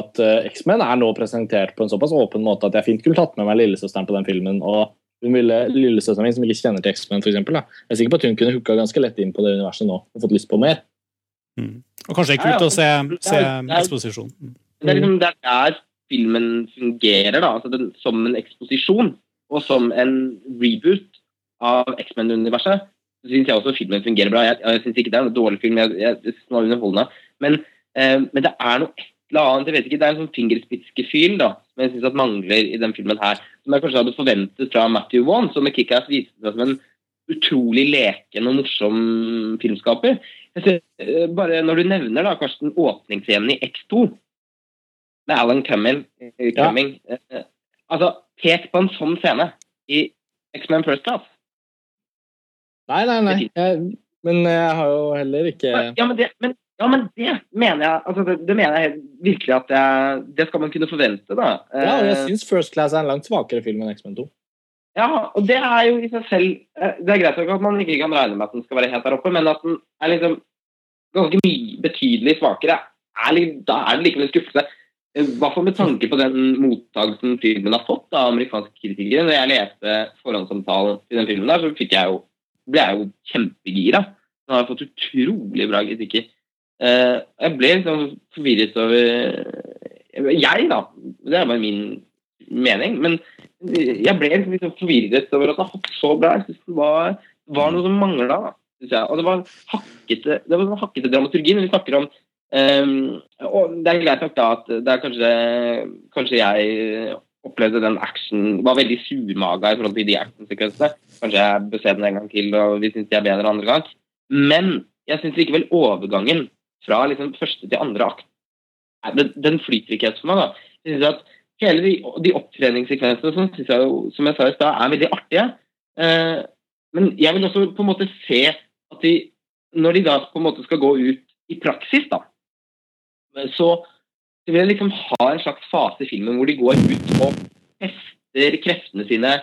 at uh, X-Men er nå presentert på en såpass åpen måte at jeg fint kunne tatt med meg lillesøsteren på den filmen. og hun ville, Lillesøsteren min som ikke kjenner til X-Men, jeg er sikker på at hun kunne hooka ganske lett inn på det universet nå og fått lyst på mer. Og kanskje det er kult å se, se Det er- Mm. Det er liksom det er der filmen fungerer, da. Altså den, som en eksposisjon og som en reboot av X-Men-universet. Så syns jeg også filmen fungerer bra. Jeg, jeg syns ikke det er en dårlig film, jeg, jeg, synes den var underholdende. Men, eh, men det er noe et eller annet jeg vet ikke, Det er en sånn fingerspitzgefühl da, som jeg syns mangler i den filmen her. Som jeg kanskje hadde forventet fra Matthew Wan, som med Kickass viste seg som en utrolig leken og morsom filmskaper. Jeg synes, eh, bare Når du nevner da, Karsten, åpningsscenen i X2 med Alan Cumming, eh, Ja. Eh, Altså, pek på en sånn scene i X-Men First Class. Nei, nei, nei. Jeg, men jeg har jo heller ikke Ja, men det, men, ja, men det mener jeg altså det, det mener jeg virkelig at jeg, det skal man kunne forvente, da. Ja, og jeg Eh, syns First Class er en langt svakere film enn X-Men 2. Ja, og det er jo i seg selv Det er greit nok at man ikke kan regne med at den skal være helt der oppe, men at den er liksom ganske mye betydelig svakere, er, da er det likevel skuffelse. Eh, I hvert med tanke på den mottakelsen filmen har fått av amerikanske kritikere. Når jeg leste forhåndsomtalen til den filmen, der, så jeg jo, ble jeg jo kjempegira. Den har fått utrolig bra kritikker. Eh, jeg ble liksom forvirret over Jeg, da. Det er bare min mening. men jeg ble liksom forvirret over at den har fått så bra. Jeg synes det var, var noe som mangla. Og det var hakkete, det var sånn hakkete dramaturgi når vi snakker om ehm, og Det er greit nok da at det er kanskje, kanskje jeg opplevde den action Var veldig surmaga i forhold til de actionsekvensene. Kanskje jeg bør se den en gang til, og vi syns de er bedre andre gang. Men jeg syns likevel overgangen fra liksom første til andre akt den, den flyter ikke helt for meg. da. Jeg synes at hele de, de opptreningssekvensene som, synes jeg, som jeg sa i stad, er veldig artige. Uh, men jeg vil også på en måte se at de, når de da på en måte skal gå ut i praksis, da, så, så vil jeg liksom ha en slags fase i filmen hvor de går ut og tester kreftene sine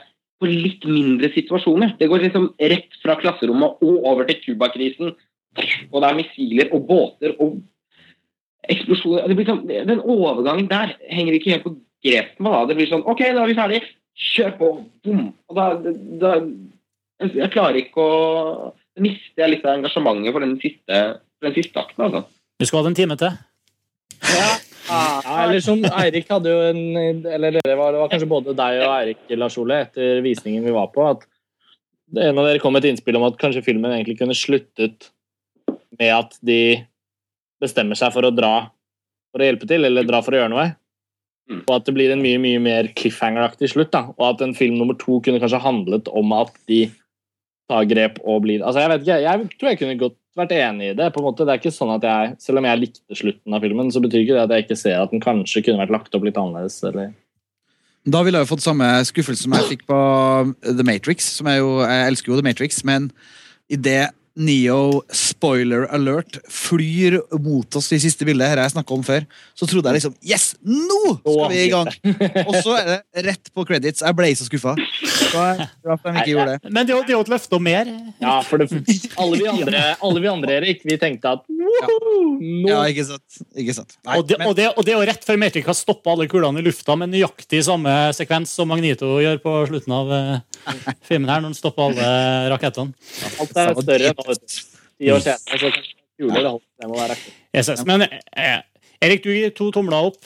på litt mindre situasjoner. Det går liksom rett fra klasserommet og over til Cuba-krisen. Og det er missiler og båter og eksplosjoner. Sånn, den overgangen der henger ikke helt på grep med. Da. Det blir sånn OK, da er vi ferdig. Kjør på. Bom. Og da, da jeg klarer ikke å Da mister jeg litt av engasjementet for den siste, for den siste akten. Altså. Vi skal ha en time til. Ja, eller som Eirik hadde jo en Eller det var, det var kanskje både deg og Eirik, Lars Ole, etter visningen vi var på, at det en av dere kom med et innspill om at kanskje filmen egentlig kunne sluttet med at de bestemmer seg for å dra for å hjelpe til, eller dra for å gjøre noe. Mm. Og at det blir en mye mye mer cliffhanger-aktig slutt. da, Og at en film nummer to kunne kanskje handlet om at de tar grep og blir Altså, jeg vet ikke, jeg tror jeg kunne godt vært enig i det. på en måte. Det er ikke sånn at jeg, Selv om jeg likte slutten av filmen, så betyr ikke det at jeg ikke ser at den kanskje kunne vært lagt opp litt annerledes. eller... Da ville jeg jo fått samme skuffelse som jeg fikk på The Matrix. Som jeg, jo, jeg elsker jo The Matrix, men i det Neo, spoiler alert, flyr mot oss i siste bildet, her jeg snakket om før, så trodde jeg liksom Yes! Nå skal vi i gang! *laughs* Og så er det rett på credits. Jeg ble så skuffa. De. Men det er jo- et løfte om mer. Ja, for det, alle, vi andre, alle vi andre, Erik, vi tenkte at woho, nå Ja, ikke sant. Ikke sant. Nei, Og det, men- og, det, og det er jo rett før Matrix har stoppa alle kulene i lufta med nøyaktig samme sekvens som Magnito gjør på slutten av eh, filmen her, når han stopper alle rakettene. alt er større nå, vet du. Ti år senere, så kulere det. Det må være. Yes, yes. Men eh, Erik, du gir to tomler opp.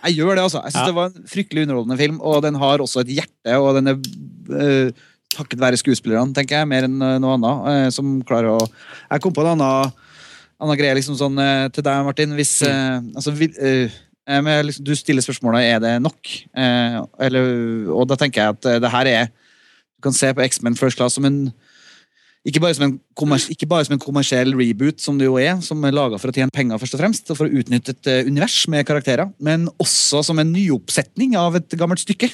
Jeg gjør det, altså. Jeg synes Ja. det var en fryktelig underholdende film, og den har også et hjerte, og den er eh, takket være skuespillerne, tenker jeg, mer enn eh, noe annet, eh, som klarer å Jeg kom på en annen, annen greie liksom sånn eh, til deg, Martin. Hvis eh, altså, vi, med, liksom, Du stiller spørsmålet er det nok, eh, eller, og da tenker jeg at eh, det her er Du kan se på X-Men First Class som en ikke bare, ikke bare som en kommersiell reboot, som det jo er, som er laga for å tjene penger, først og fremst, og for å utnytte et eh, univers med karakterer, men også som en nyoppsetning av et gammelt stykke.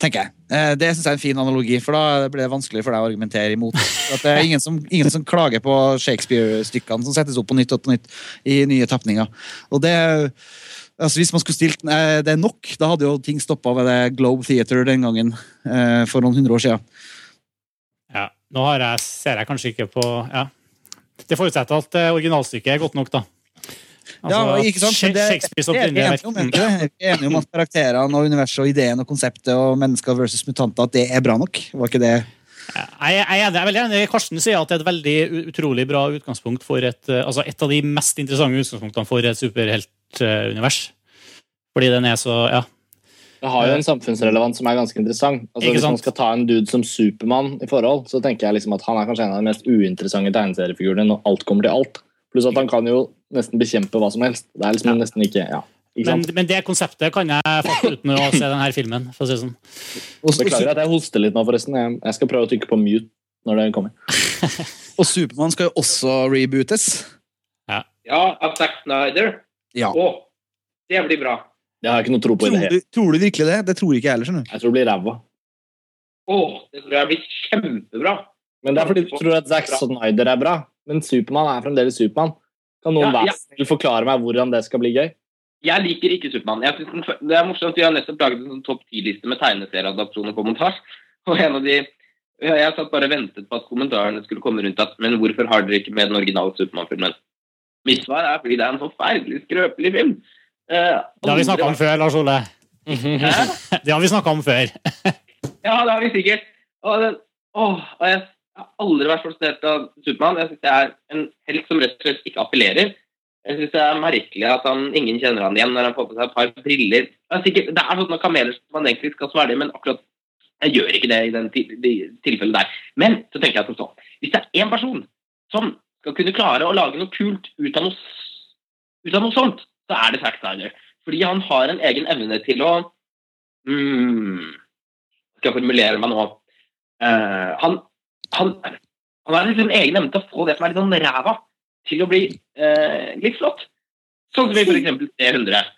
tenker jeg. Eh, Det synes jeg er en fin analogi, for da blir det vanskelig for deg å argumentere imot. At det er ingen som, ingen som klager på Shakespeare-stykkene som settes opp på nytt og på nytt i nye tapninger. Og det altså Hvis man skulle stilt eh, det nok, da hadde jo ting stoppa ved det Globe Theater den gangen for noen hundre år siden. Nå har jeg, ser jeg kanskje ikke på ja. Det forutsetter at eh, originalstykket er godt nok, da. Altså, Ja, ikke sant? Det- Shakespeares er opprinnelige er verk. Vi er enige om at karakterene og universet og ideen og konseptet og mennesker versus mutanter at det er bra nok. Var ikke det Jeg, jeg, er jeg er veldig enig. Karsten sier at det er et veldig utrolig bra utgangspunkt for et eh, Altså et av de mest interessante utgangspunktene for et superheltunivers. Fordi den er så Ja. Det har jo en samfunnsrelevans som er ganske interessant. Altså, hvis man skal ta en dude som Supermann i forhold, så tenker jeg liksom at han er kanskje en av de mest uinteressante tegneseriefigurene når alt kommer til alt. Pluss at han kan jo nesten bekjempe hva som helst. Det er liksom Ja. nesten ikke ja. Ikke Men, men det konseptet kan jeg fatte uten å *laughs* se denne filmen. for å si det sånn. Beklager at jeg hoster litt nå, forresten. Jeg, jeg skal prøve å trykke på mute når det kommer. *laughs* og Supermann skal jo også rebootes. Ja, av Zack Snyder. Ja. Å, det blir bra. Det har jeg ikke noe tro på i Tror det du, tror du virkelig det? Det tror ikke jeg heller. skjønner du. Jeg tror det blir ræva. Å, det tror jeg blir kjempebra. Men det er fordi du tror at Zack Snyder er bra. Men Supermann er fremdeles Supermann. Kan noen Ja, ja. forklare meg hvordan det skal bli gøy? Jeg liker ikke Supermann. Det er morsomt, Vi har nettopp laget en sånn topp ti-liste med tegneserieadapsjoner på montasje. *laughs* Og en av de Jeg jeg satt bare og ventet på at kommentarene skulle komme rundt at Men hvorfor har dere ikke med den originale Supermann-filmen? Mitt svar er fordi det er en forferdelig skrøpelig film. Eh, Det har vi snakka om før, Lars Ole. *laughs* Det har vi snakka om før. *laughs* Ja, det har vi sikkert. Og, den, åh, og jeg har aldri vært fascinert av Supermann. Jeg syns det er en helt som rett og slett ikke appellerer. Jeg synes det er merkelig at han, ingen kjenner han igjen når han får på seg et par briller. Det er, sikkert, det er sånne kameler som man egentlig skal svelge, men akkurat jeg gjør ikke det i den tilfellet der. Men så tenker jeg som sånn Hvis det er én person som skal kunne klare å lage noe kult ut av noe, ut av noe sånt, så er det Zack Snyder. Fordi han har en egen evne til å mm, Skal jeg formulere meg nå uh, han, han, han har liksom en egen evne til å få det som er litt sånn ræva, til å bli uh, litt flott. Sånn som i f.eks. C100.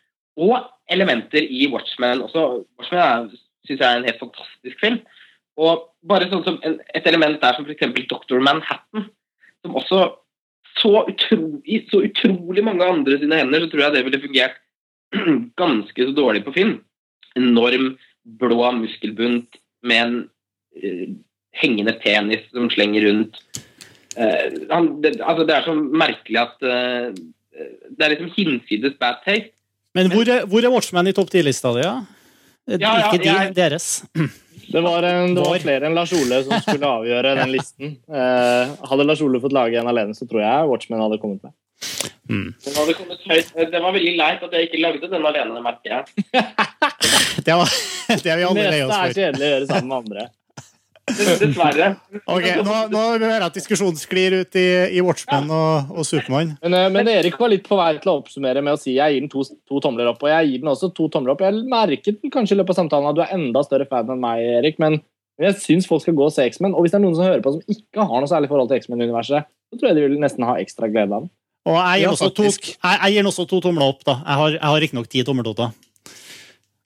Og elementer i Watchmen også. Watchmen syns jeg er en helt fantastisk film. Og bare sånn som et element der som f.eks. Dr. Manhattan, som også så, utro, i så utrolig mange andre sine hender, så tror jeg det ville fungert *clears throat* ganske så dårlig på Finn. Enorm blå muskelbunt med en uh, hengende penis som slenger rundt. Uh, han, det, altså det er så merkelig at uh, Det er liksom hinsides bad taste. Men hvor er, hvor er Watchman i topp 10-lista di? Ja? Ja, ja, Ikke de, jeg- deres. Det var, en, det var flere enn Lars Ole som skulle avgjøre den *laughs* listen. Eh, hadde Lars Ole fått lage en alene, så tror jeg Watchmen hadde kommet med. Mm. Den hadde kommet høyt. Det var veldig leit at jeg ikke lagde den alene, merker jeg. *laughs* Det, var, *laughs* det er vi Det alle lei meste oss er kjedelig å gjøre sammen med andre. Dessverre. Ok, Nå, nå hører jeg at diskusjonen sklir ut i, i Watchmen og, og Supermann. Men, eh, men Erik var litt på vei til å oppsummere med å si jeg gir den to, to tomler opp. Og jeg gir den også to tomler opp. Jeg merket kanskje i løpet av samtalen at du er enda større fan enn meg, Erik. Men jeg syns folk skal gå og se X-Men. Og hvis det er noen som hører på som ikke har noe særlig forhold til X-Men-universet, så tror jeg de vil nesten ha ekstra glede av den. Og jeg gir, også to, jeg, jeg gir den også to tomler opp. da. Jeg har, jeg har riktignok ti tommeltotter. *laughs*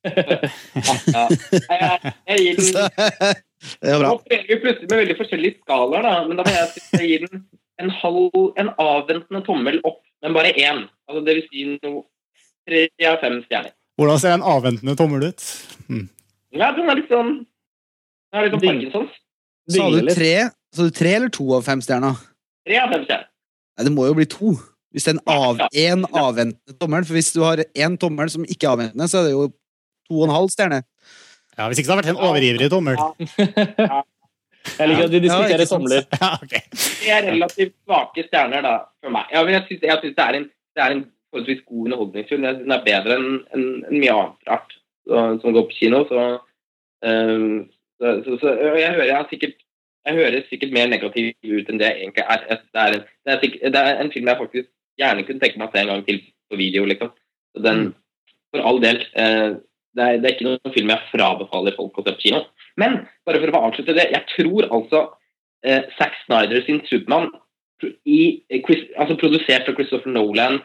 *laughs* Ja. Jeg, jeg gir den *laughs* Det er bra. Nå opererer vi plutselig med veldig forskjellige skalaer, da. Men da må jeg si at jeg gir den en halv, en avventende tommel opp, men bare én. Altså, det vil si noe tre av fem stjerner. Hvordan ser en avventende tommel ut? Ja, den er litt sånn Den er litt sånn. Parkinsons. Sa du tre, sa du tre eller to av fem stjerner? Tre av fem stjerner. Nei, det må jo bli to. Hvis det er en, av, en avventende tommel. For hvis du har én tommel som ikke er avventende, så er det jo to og en halv stjerne. Ja, Hvis ikke så hadde det vært en overivrig tommel. Jeg liker at de diskuterer sant. tomler. *laughs* Ja, ok. Det er relativt svake stjerner da, for meg. Ja, men jeg syns, jeg det, er en, det er en forholdsvis god underholdningsfilm. Jeg Den er bedre enn en, en mye annet rart som går på kino. Så, um, så, så, så jeg, hører, jeg, sikkert, jeg hører sikkert mer negativ ut enn det jeg egentlig er. Det er, en, det, er sikkert, det er en film jeg faktisk gjerne kunne tenke meg å se en gang til på video. liksom. Så den, For all del. Eh, det, er, det er ikke noen film jeg frabefaler folk å se på kino. Men bare for å avslutte det, jeg tror altså eh, Zack Snyder sin Supermann eh, altså produsert av Christopher Nolan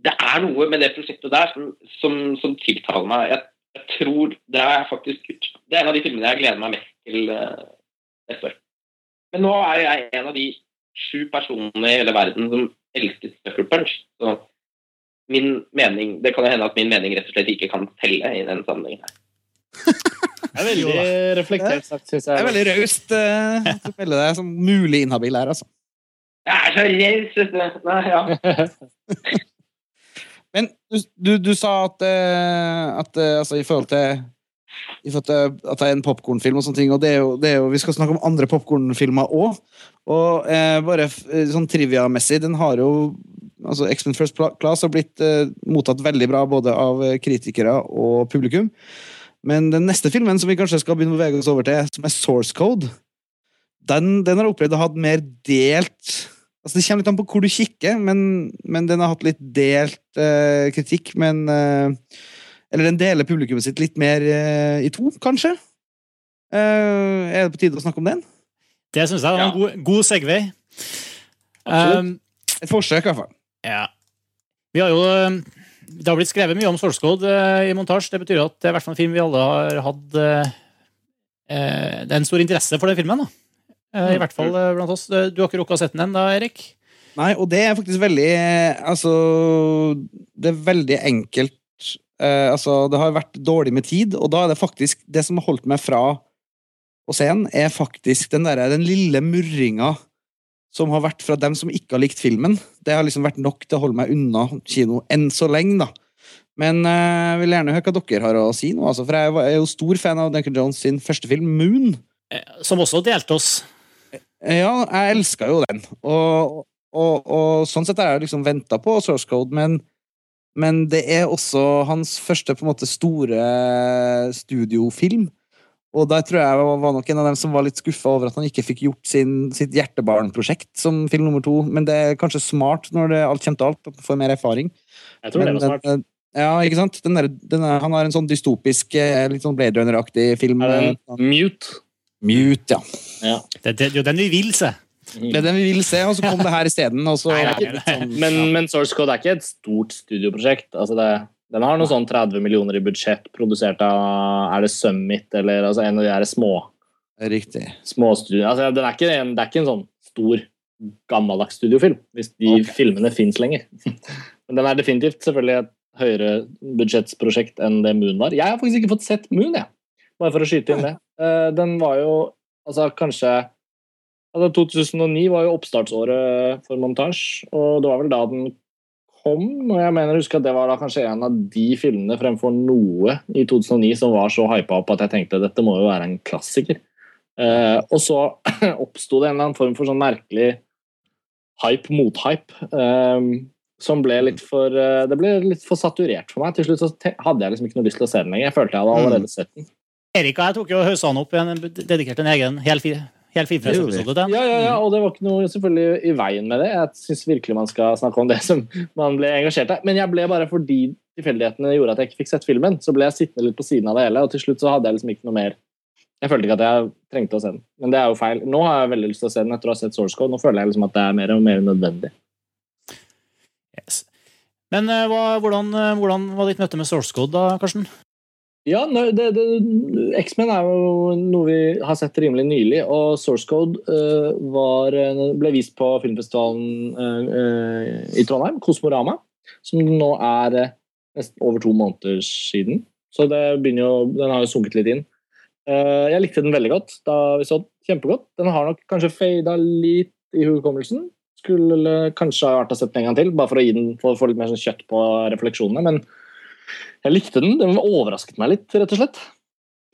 Det er noe med det prosjektet der som, som, som tiltaler meg. Jeg, jeg tror Det er faktisk Det er en av de filmene jeg gleder meg mest til eh, år. Men nå er jeg en av de sju personene i hele verden som elsker Sucker Punch. Så min mening Det kan jo hende at min mening rett og slett ikke kan telle i den sammenhengen. her. *laughs* Det er veldig reflektert sagt, syns Det er veldig raust uh, å melde deg som mulig inhabil her, altså. Jeg er så raus, vet du. Nei, ja. *laughs* Men du, du, du sa at, eh, at eh, altså, i forhold til at det er en popkornfilm og sånne ting, og det er jo, det er jo, vi skal snakke om andre popkornfilmer òg. Og eh, bare eh, sånn trivia-messig, den har jo altså X-Men First Class har blitt eh, mottatt veldig bra både av eh, kritikere og publikum. Men den neste filmen som vi kanskje skal begynne å bevege oss over til, som er Source Code, den, den har opplevd å ha hatt mer delt Altså Det kommer litt an på hvor du kikker, men, men den har hatt litt delt eh, kritikk. Men eh, Eller den deler publikummet sitt litt mer eh, i to, kanskje. Eh, er det på tide å snakke om den? Det syns jeg var en god, god segway. Absolutt. Um, Et forsøk, i hvert fall. ja. Vi har jo um, Det har blitt skrevet mye om Source Code uh, i montasje. Det betyr at det er i hvert fall en film vi alle har hatt uh, eh, Det er en stor interesse for den filmen. da. Eh, I hvert fall uh, blant oss. Eh, Du har ikke rukket å sette den ennå, Erik? Nei, og det er faktisk veldig eh, Altså, det er veldig enkelt eh, Altså, det har vært dårlig med tid, og da er det faktisk Det som har holdt meg fra å se den, er faktisk den der, Den lille murringa som har vært fra dem som ikke har likt filmen. Det har liksom vært nok til å holde meg unna kino enn så lenge, da. Men jeg jeg vil gjerne høre hva dere har å si nå, altså, for jeg er jo stor fan av Duncan Jones sin første film, Moon. Eh, Som også delte oss. Ja, jeg elska jo den. Og, og, og sånn sett har jeg liksom venta på Source Code, men, men det er også hans første på en måte store studiofilm. Og der tror jeg var nok en av dem som var litt skuffa over at han ikke fikk gjort sin, sitt hjertebarnprosjekt som film nummer to. Men det er kanskje smart når det alt kommer til alt, at man får mer erfaring. Jeg tror det var smart. den- Ja, ikke sant? Den er, den er, han har en sånn dystopisk, eh, litt sånn Blade Runner-aktig film. Er det eh, en mute? Mute, ja. Ja. Det, det, det er jo den vi vil se. Det er den vi vil se, og så kom det her isteden. og så- Nei, nei, nei, nei. Men, men Source Code er ikke et stort studioprosjekt. Altså det, den har noe sånn 30 millioner i budsjett, produsert av Er det Summit eller altså en av de her små, Riktig. små. Altså, den er ikke en, det er ikke en sånn stor, gammeldags studiofilm, hvis de okay. filmene fins lenger. *laughs* Men den er definitivt selvfølgelig et høyere budsjettsprosjekt enn det Moon var. Jeg har faktisk ikke fått sett Moon, jeg. Bare for å skyte inn det. Eh, Den var jo altså kanskje altså 2009 var jo oppstartsåret for montasje, og det var vel da den kom. Og jeg mener å huske at det var da kanskje en av de filmene fremfor noe i 2009 som var så hypa opp at jeg tenkte dette må jo være en klassiker. Eh, og så *clears throat* oppsto det en eller annen form for sånn merkelig hype mot-hype. eh, som ble litt for eh, Det ble litt for saturert for meg. Til slutt så hadde jeg liksom ikke noe lyst til å se den lenger. Jeg følte jeg hadde allerede sett den. Erika jeg tok jo hausa han opp i en dedikert en egen hel, fi, fin til den. Ja, ja, ja, og det var ikke noe selvfølgelig i veien med det. Jeg syns virkelig man skal snakke om det som man ble engasjert av. Men jeg ble bare fordi tilfeldighetene gjorde at jeg ikke fikk sett filmen, så ble jeg sittende litt på siden av det hele, og til slutt så hadde jeg liksom ikke noe mer Jeg følte ikke at jeg trengte å se den. Men det er jo feil. Nå har jeg veldig lyst til å se den etter å ha sett Source Code. Nå føler jeg liksom at det er mer og mer nødvendig. Yes. Men eh, hva, hvordan, eh, hvordan var ditt møte med Source Code, da, Karsten? Ja, X-Men er jo noe vi har sett rimelig nylig, og Source Code uh, var, eh, ble vist på filmfestivalen uh, uh, i Trondheim, Kosmorama, som nå er nesten over to måneder siden. Så jo, den har jo sunket litt inn. Jeg likte den veldig godt da vi så den. Kjempegodt. Den har nok kanskje fada litt i hukommelsen. Skulle kanskje ha vært å sett den en gang til, bare for å den, for å få litt mer sånn kjøtt på refleksjonene. men jeg likte den. Den overrasket meg litt, rett og slett.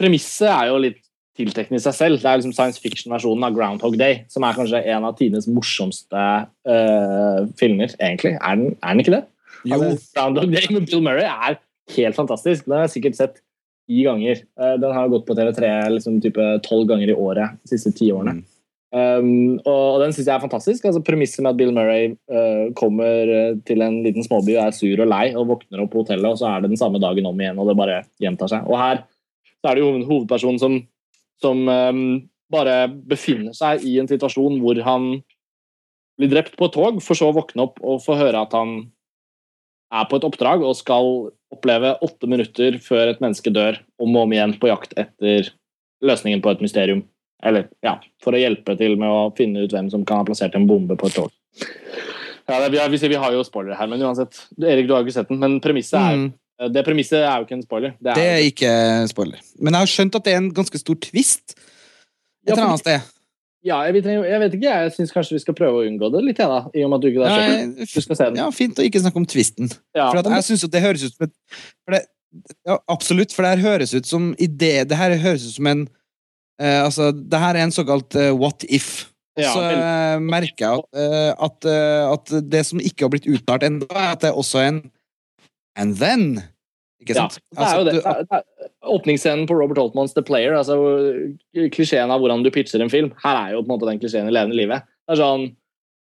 Premisset er jo litt tiltrekkende i seg selv. Det er liksom science fiction-versjonen av Groundhog Day, som er kanskje en av tidenes morsomste uh, filmer, egentlig. Er den, er den ikke det? Jo. Altså, Groundhog Day med Bill Murray er helt fantastisk. Den har jeg sikkert sett ti ganger. Uh, Den har gått på TV3 liksom type tolv ganger i året de siste ti årene. Mm. Um, og, og den syns jeg er fantastisk. altså Premisset med at Bill Murray uh, kommer uh, til en liten småby og er sur og lei, og våkner opp på hotellet, og så er det den samme dagen om igjen, og det bare gjentar seg. Og her så er det jo en hovedperson som, som um, bare befinner seg i en situasjon hvor han blir drept på et tog, for så å våkne opp og få høre at han er på et oppdrag og skal oppleve åtte minutter før et menneske dør, om og om igjen på jakt etter løsningen på et mysterium. Eller ja, for å hjelpe til med å finne ut hvem som kan ha plassert en bombe på et tog. Ja, det, vi, har, vi, vi har jo spoilere her, men uansett. Erik, du har jo ikke sett den, men premisset er, Mm. det premisset er jo ikke en spoiler. Det er, Det er ikke spoiler. Men jeg har skjønt at det er en ganske stor twist et Ja, eller annet sted. ja, jeg, vet, jeg vet ikke, jeg syns kanskje vi skal prøve å unngå det litt, jeg, da. I og med at du ikke har sett den. Ja, ja, fint å ikke snakke om twisten. Ja, For jeg synes jo det høres ut som et ja, Absolutt, for det her høres ut som idé Det her høres ut som en eh, Altså, det her er en såkalt uh, what if. Ja, så eh, merker jeg at, uh, at, at det som ikke har blitt uttalt ennå, er at det er også en and then. Ikke Ja, det er jo det. Altså, det er, det er, åpningsscenen på Robert Altmans The Player, altså klisjeen av hvordan du pitcher en film, her er jo på en måte den klisjeen i levende livet. Det er sånn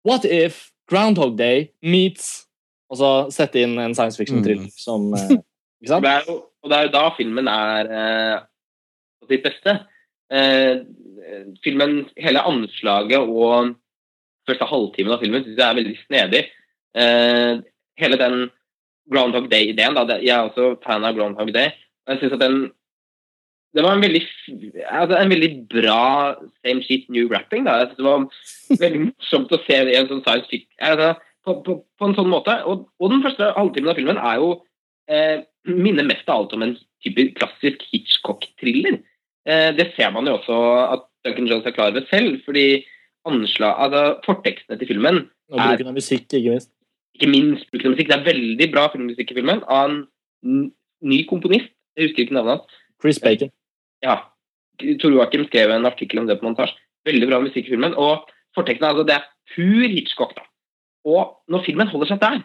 What if Groundhog Day meets Og så sette inn en science fiction-trill Mm. som Ikke sant? Det er jo, og det er jo da filmen er på sitt beste. Eh, filmen, hele anslaget og første halvtimen av filmen syns jeg er veldig snedig. Eh, hele den Groundhog Day-ideen da, Jeg er også fan av Groundhog Day. og Jeg synes at den det var en veldig, altså en veldig bra same shit new rapping. Da. Synes det var veldig morsomt å se det i en sånn science fiction altså, på, på, på en sånn måte. Og, og den første halvtimen av filmen er jo eh, minner mest av alt om en type klassisk Hitchcock-thriller. Eh, det ser man jo også at Duncan Jones er klar over selv, fordi anslag, altså fortekstene til filmen, Og bruken av musikk, ikke minst. ikke minst bruken av musikk, det er veldig bra filmmusikk i filmen av en ny komponist. Jeg husker ikke navnet hans. Chris Bacon. Ja. Tor Joakim skrev en artikkel om det på montasje. Veldig bra musikk i filmen. Og fortekstene, altså det er pur Hitchcock, da. Og når filmen holder seg der,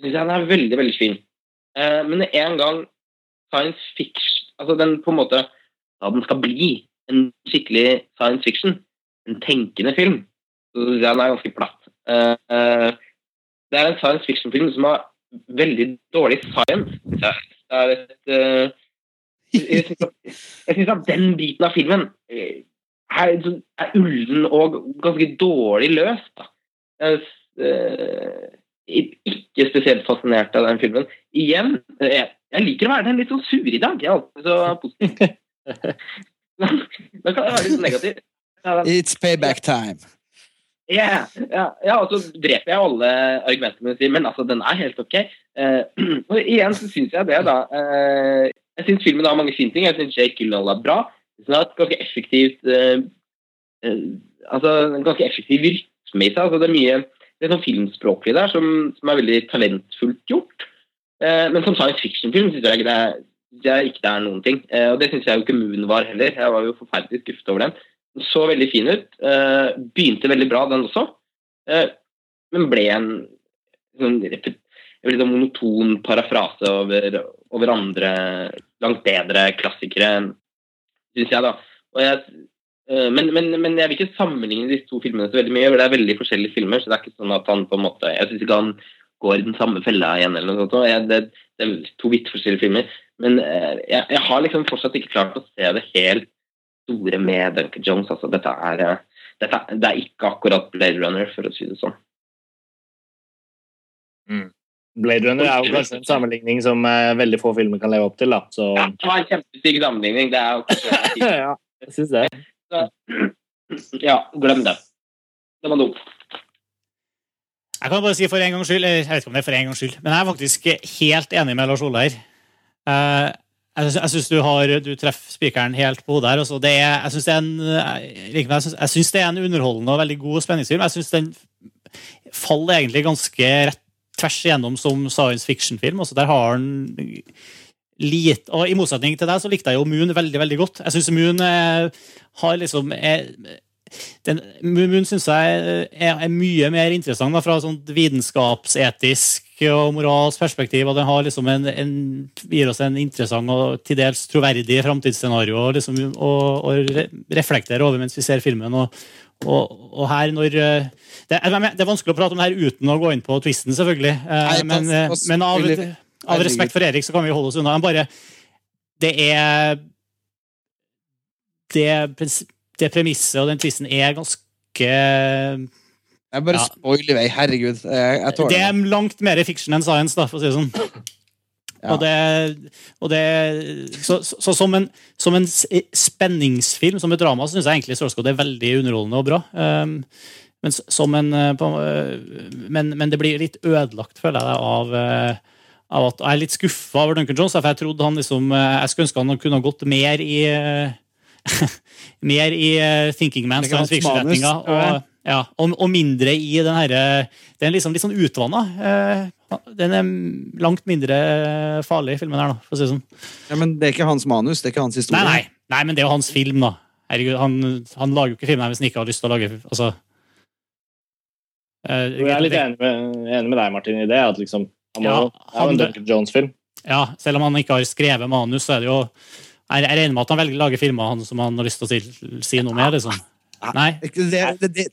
syns jeg den er veldig, veldig fin. Eh, men en gang science fiction Altså den på en måte Da den skal bli en skikkelig science fiction, en tenkende film, så den er ganske platt. Eh, eh, det er en science fiction-film som har veldig dårlig science. Det er, et eh, jeg syns at, den biten av filmen er, ullen og ganske dårlig løst. Jeg er ikke spesielt fascinert av den filmen. Igjen, jeg liker å være den litt sånn sur i dag. Jeg er alltid så positiv. *laughs* Da kan jeg være litt negativ. It's payback time. Ja, ja, ja, og så dreper jeg alle argumentene mine, men altså, den er helt ok. Uh, *clears throat* og igjen så syns jeg det, da. Uh, jeg syns filmen har mange fine ting. Jeg syns Jake Gyllenhaal er bra. Den har et ganske effektivt uh, Altså en ganske effektiv rytme i seg. Altså, det er mye det er sånn filmspråklig der som, som er veldig talentfullt gjort. Men som science fiction-film syns jeg, ikke det er- jeg ikke det er noen ting. Eh, og det syns jeg jo ikke Moon var heller. Jeg var jo forferdelig skuffet over den. Den så veldig fin ut. Eh, begynte veldig bra, den også. Eh, men ble en sånn en sånn monoton parafrase over, over andre langt bedre klassikere, syns jeg, da. Jeg, men, men, men jeg vil ikke sammenligne disse to filmene så veldig mye, for det er veldig forskjellige filmer. så det er ikke sånn at han på en måte, Jeg syns ikke han går i den samme fella igjen. eller noe sånt. Jeg, det, det er to vidt forskjellige filmer. Men eh, jeg, jeg har liksom fortsatt ikke klart å se det helt store med Duncan Jones. altså Dette er, eh, dette, det er ikke akkurat Blade Runner, for å si det sånn. Blade Runner er jo kanskje en sammenligning som eh, veldig få filmer kan leve opp til. da. Så Ja, det var en kjempestygg sammenligning. Det er jo ikke *laughs* ja, jeg syns det. Ja, glem det. Det var dumt. Jeg kan bare si for en gangs skyld, jeg vet ikke om det er for en gangs skyld, men jeg er faktisk helt enig med Lars Ole her. Eh, Jeg jeg syns du, du treffer spikeren helt på hodet her. Også. det er, syns det, er jeg syns- jeg syns det er en underholdende og veldig god spenningsfilm. Jeg syns den faller egentlig ganske rett tvers igjennom som science fiction-film. Altså, der har den lite Og i motsetning til deg så likte jeg jo Moon veldig veldig godt. Jeg syns Moon eh, har liksom er, den, Moon syns jeg er, er mye mer interessant da, fra sånn vitenskapsetisk og moralsk perspektiv. og Den har liksom en, en, gir oss en interessant og til dels troverdig framtidsscenario å liksom, og, og reflektere over mens vi ser filmen. og og, og her når eh, det er, det er vanskelig å prate om det her uten å gå inn på twisten, selvfølgelig. Eh, Nei, men, pass- eh, men av, av respekt for Erik så kan vi holde oss unna. Men bare Det er Det, det premisset og den twisten er ganske Jeg bare Ja. spoiler vei. Herregud. Jeg, jeg tåler Det er langt mer fiction enn science, da, for å si det sånn. Ja. Og det, og det så, så, så som en, som en spenningsfilm, som et drama, så syns jeg egentlig Source er veldig underholdende og bra. Um, men, som en, eh, eh, men, men det blir litt ødelagt, føler jeg, av, eh, av at jeg er litt skuffa over Duncan Jones. For jeg trodde han liksom eh, Jeg skulle ønske han kunne ha gått mer i eh, *laughs* Mer i eh, Thinking Man, Det science fiction-retninga. Ja, og, og mindre i den herre Den er liksom litt sånn utvanna. Den er langt mindre farlig, filmen her, da, for å si det sånn. Ja, men det er ikke hans manus, det er ikke hans historie. Nei, nei, nei, men det er jo hans film, da. Herregud, han, han lager jo ikke film her hvis han ikke har lyst til å lage altså, eh, Jeg er litt enig med, enig med deg, Martin, i det. at liksom, han må, Ja, det er jo en han- Duncan Jones-film. Ja, selv om han ikke har skrevet manus, så er det jo Jeg jeg regner med at han velger å lage filmer han som han har lyst til å si, si noe med. liksom. Nei, Det, det, det,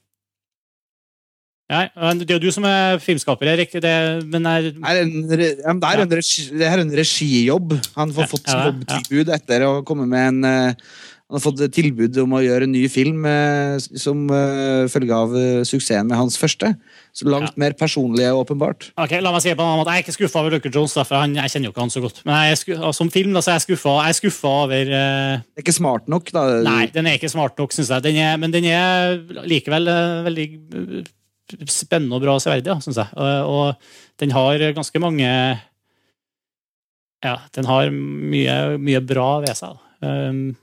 nei, det er jo du som er filmskaper, Erik. Det, men er, er en, ja, det, er en regi, det er en regijobb. Han har Ja, fått ja, ja. jobbtilbud etter å komme med en eh, Han har fått tilbud om å gjøre en ny film eh, som eh, følge av eh, suksessen med hans første. Så langt mer personlig, åpenbart. ok, La meg si på en annen måte. Jeg er ikke skuffa over Lucker Jones, for han, jeg kjenner jo ikke han så godt. Men jeg er sku, som film da, så er jeg skuffa jeg er skuffa over Det er ikke smart nok, da. Nei, den er ikke smart nok, syns jeg. Den er, men den er likevel veldig spennende og bra og severdig, ja, syns jeg. Og, og den har ganske mange Ja, den har mye, mye bra ved seg. Um,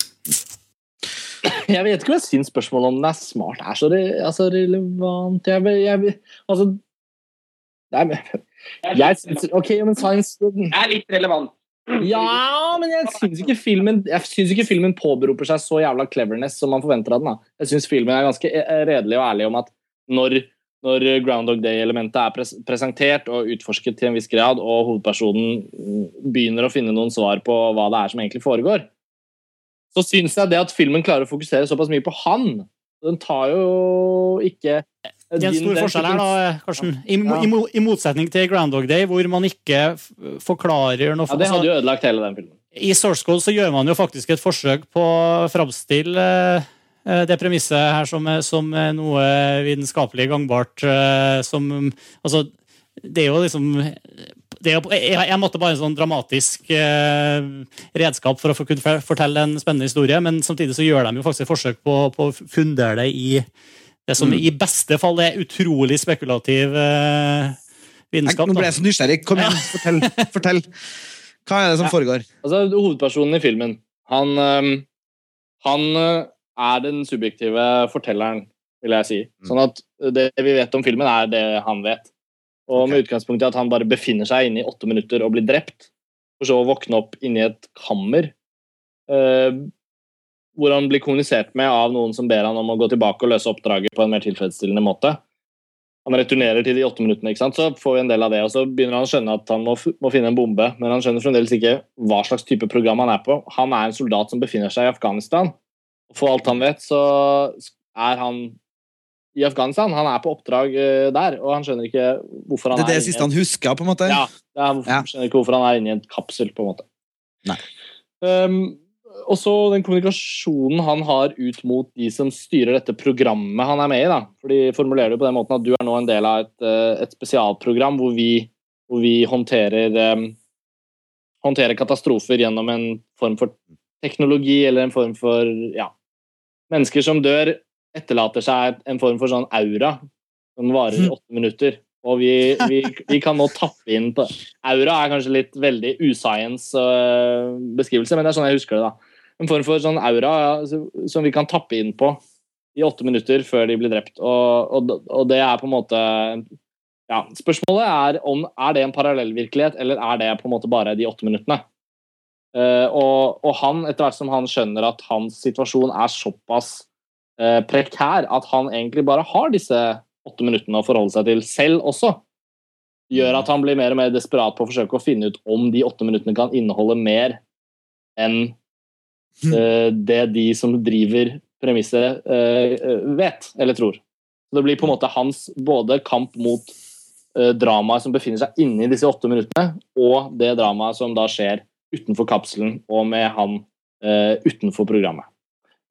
Jeg vet ikke hva jeg syns spørsmålet om den er smart er så re, altså, relevant jeg, jeg, altså, Nei, men jeg syns Ok, men science Det er litt relevant. Ja, men jeg syns ikke filmen Jeg synes ikke filmen påberoper seg så jævla cleverness som man forventer av den. da. Jeg syns filmen er ganske eh, redelig og ærlig om at når, når Groundhog Day-elementet er pres presentert og utforsket til en viss grad, og hovedpersonen begynner å finne noen svar på hva det er som egentlig foregår, så syns jeg det at filmen klarer å fokusere såpass mye på han Den tar jo ikke det er en stor forskjell her, da, Karsten. I, Ja. i, I motsetning til Groundhog Day, hvor man ikke forklarer noe Ja, Det hadde jo ødelagt hele den filmen. I Source Code så gjør man jo faktisk et forsøk på å framstille eh, det premisset her som, som noe vitenskapelig gangbart. eh, Som Altså, det er jo liksom det er jeg, en bare en sånn dramatisk eh, redskap for å få kunne fortelle en spennende historie, men samtidig så gjør de jo faktisk et forsøk på, på å fundere det i det som i beste fall er utrolig spekulativ eh, vitenskap. Nå ble jeg så nysgjerrig. Kom igjen, fortell. fortell. Hva er det som Ja. foregår? Altså, Hovedpersonen i filmen han, han øh, er den subjektive fortelleren, vil jeg si. Mm. Sånn at det vi vet om filmen, er det han vet. Og med utgangspunkt i at han bare befinner seg inne i åtte minutter og blir drept, for så å våkne opp inni et kammer eh, hvor han blir kommunisert med av noen som ber han om å gå tilbake og løse oppdraget på en mer tilfredsstillende måte. Han returnerer til de åtte minuttene, ikke sant? så får vi en del av det. og Så begynner han å skjønne at han må, må finne en bombe, men han skjønner fremdeles ikke hva slags type program han er på. Han er en soldat som befinner seg i Afghanistan. For alt han vet, så er han i Afghanistan. Han er på oppdrag eh, der, og han skjønner ikke hvorfor han er Det er det er siste han husker, på en måte? ja, det hvorfor, Ja. skjønner ikke hvorfor han er inni en kapsel, på en måte. Nei. Um, og så den kommunikasjonen han har ut mot de som styrer dette programmet han er med i. da. For De formulerer det på den måten at du er nå en del av et, eh, et spesialprogram hvor vi, hvor vi håndterer um, håndterer katastrofer gjennom en form for teknologi eller en form for ja, Mennesker som dør, etterlater seg en form for sånn aura som varer i åtte minutter. Og vi, vi, vi, kan nå tappe inn på Aura er kanskje litt veldig uscience uh, beskrivelse, men det er sånn jeg husker det. da. En form for sånn aura ja, som vi kan tappe inn på i åtte minutter før de blir drept. Og, og, og det er på en måte ja, Spørsmålet er om er det en parallellvirkelighet, eller er det på en måte bare de åtte minuttene. Uh, og, og, han, etter hvert som han skjønner at hans situasjon er såpass uh, prekær at han egentlig bare har disse åtte minuttene å forholde seg til selv også, gjør at han blir mer og mer desperat på å forsøke å finne ut om de åtte minuttene kan inneholde mer enn uh, det de som driver premisset, vet eller tror. Så Det blir på en måte hans både kamp mot dramaet som befinner seg inni disse åtte minuttene, og det dramaet som da skjer utenfor kapselen og med han uh, utenfor programmet.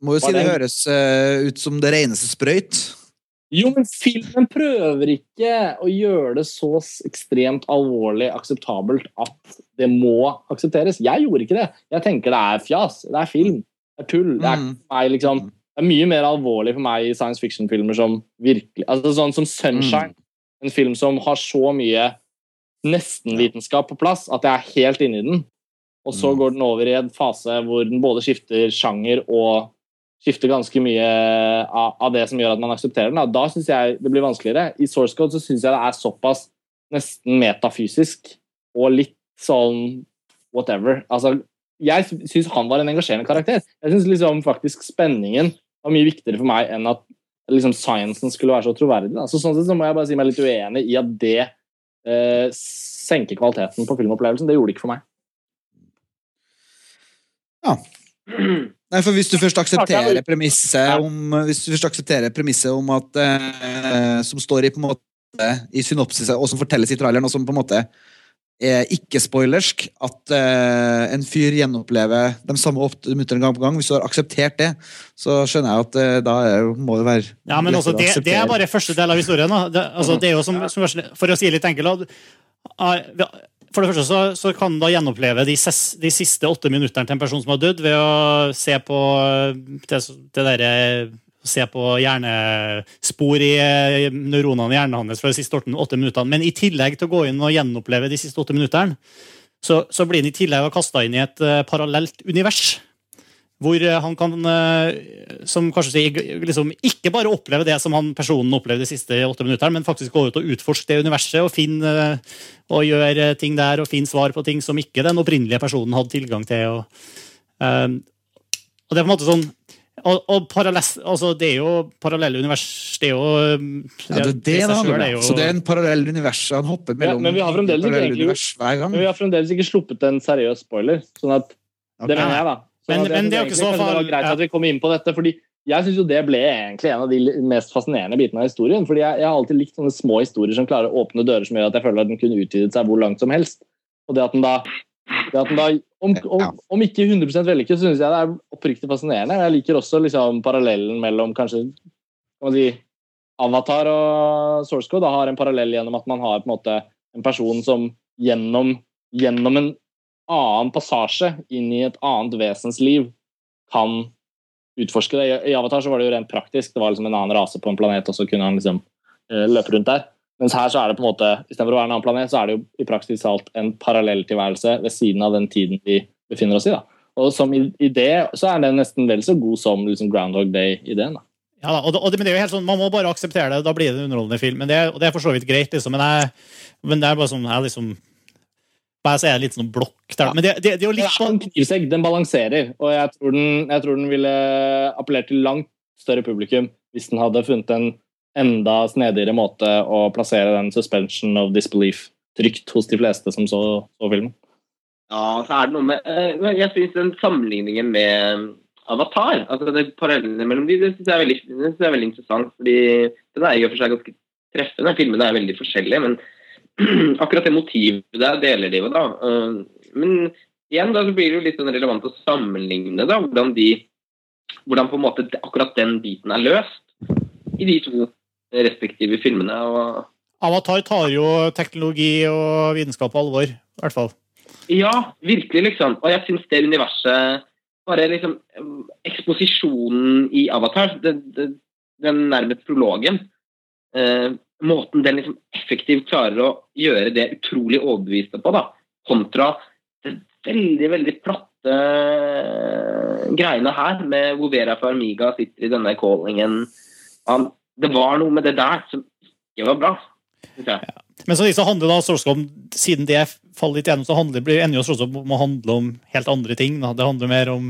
Må jo si det, det høres uh, ut som det reneste sprøyt. Jo, men filmen prøver ikke å gjøre det så ekstremt alvorlig akseptabelt at det må aksepteres. Jeg gjorde ikke det. Jeg tenker det er fjas. Det er film. Det er tull. Det er, mm. meg, liksom, det er mye mer alvorlig for meg i science fiction-filmer som virkelig altså Sånn som Sunshine. Mm en film som har så mye nestenvitenskap på plass at jeg er helt inne i den. Og så mm. går den over i en fase hvor den både skifter sjanger og skifter ganske mye av, det som gjør at man aksepterer den. Da, da syns jeg det blir vanskeligere. I Source Code så syns jeg det er såpass nesten metafysisk og litt sånn whatever. Altså, jeg syns han var en engasjerende karakter. Jeg syns liksom faktisk spenningen var mye viktigere for meg enn at liksom sciencen skulle være så troverdig. Da. Så sånn sett så må jeg bare si meg litt uenig i at det eh, senker kvaliteten på filmopplevelsen. Det gjorde det ikke for meg. Ja. Nei, for hvis du først aksepterer premisset om, hvis du først aksepterer premisset om at eh, Som står i på en måte i synopsis, og som fortelles i traileren, og som på en måte er ikke-spoilersk at eh, en fyr gjenopplever de samme åtte minuttene gang på gang. Hvis du har akseptert det, så skjønner jeg at eh, da er, må det være Ja, men også, det, det, er bare første del av historien. Det, altså, det er jo som, som, For å si det litt enkelt For det første så, så kan du da gjenoppleve de, ses, de, siste åtte minuttene til en person som har dødd, ved å se på det, det derre se på hjernespor i eh, neuronene i hjernen hans fra de siste åtte minuttene. Men i tillegg til å gå inn og gjenoppleve de siste åtte minuttene, så, så blir han i tillegg kasta inn i et uh, parallelt univers. Hvor uh, han kan, uh, som kanskje sier, liksom, ikke bare oppleve det som han personen opplevde de siste åtte minuttene, men faktisk gå ut og utforske det universet og finne og gjøre ting der og finne svar på ting som ikke den opprinnelige personen hadde tilgang til. Og, og det er på en måte sånn og, og altså, det er jo parallelle univers. Det er jo ja, det, det, det, det jo... Så det er en parallell univers. Han hopper mellom ja, men vi har fremdeles ikke, egentlig, Men vi har fremdeles ikke sluppet en seriøs spoiler. Sånn at, okay. Det mener jeg, da. Men, men det er jo ikke så farlig. Det var greit at vi kom inn på dette, fordi jeg syns jo det ble egentlig en av de mest fascinerende bitene av historien. fordi jeg, jeg, har alltid likt sånne små historier som klarer å åpne dører som gjør at jeg føler at den kunne utvidet seg hvor langt som helst. Og det at den da, det at den da om, om, om, ikke 100 vellykket, så syns jeg det er oppriktig fascinerende. Jeg liker også liksom, parallellen mellom kanskje kan man si, Avatar og Source Code da, har en parallell gjennom at man har på en, måte, en person som gjennom, gjennom, en annen passasje inn i et annet vesens liv kan utforske det. I Avatar så var det jo rent praktisk. Det var liksom en annen rase på en planet, og så kunne han liksom uh, løpe rundt der. Mens her så er det på en måte, istedenfor å være en annen planet, så er det jo i praksis alt en parallelltilværelse ved siden av den tiden vi befinner oss i. da. Og som idé så er det nesten vel så god som liksom Groundhog Day-ideen. da. Ja, og det, og det, men det er jo helt sånn, Man må bare akseptere det, da blir det en underholdende film. Men det, og det er for så vidt greit, liksom, men, jeg, men det er bare sånn jeg liksom, bare så er det litt sånn blokk der. Men det, det, det er jo litt sånn knivsegg. Den balanserer, og jeg tror den, jeg tror den ville appellert til langt større publikum hvis den hadde funnet en enda snedigere måte å plassere den suspension of disbelief trygt hos de fleste som så, så filmen. Ja, så er det noe med eh, Jeg syns den sammenligningen med Avatar, altså det parallellene mellom de, det syns jeg, jeg, er veldig interessant. fordi Den er i og for seg ganske treffende. Filmene er veldig forskjellige, men *clears throat* akkurat det motivet der deler de jo, da. Eh, men igjen da så blir det jo litt sånn relevant å sammenligne da, hvordan de hvordan på en måte akkurat den biten er løst i de to respektive filmene. og Avatar tar jo teknologi og vitenskap på alvor, i hvert fall. Ja, virkelig, liksom. Og jeg syns det universet Bare liksom Eksposisjonen i Avatar, den, den, den nærmest prologen eh, Måten den liksom effektivt klarer å gjøre det utrolig overbeviste på, da, kontra det veldig, veldig platte eh, greiene her, med hvor Vera Farmiga sitter i denne callingen. Han, det var noe med det der som ikke var bra. jeg. Men så, så handler da om, siden det faller litt gjennom, så handler, blir ender jo om å handle om helt andre ting. Da. Det handler mer om,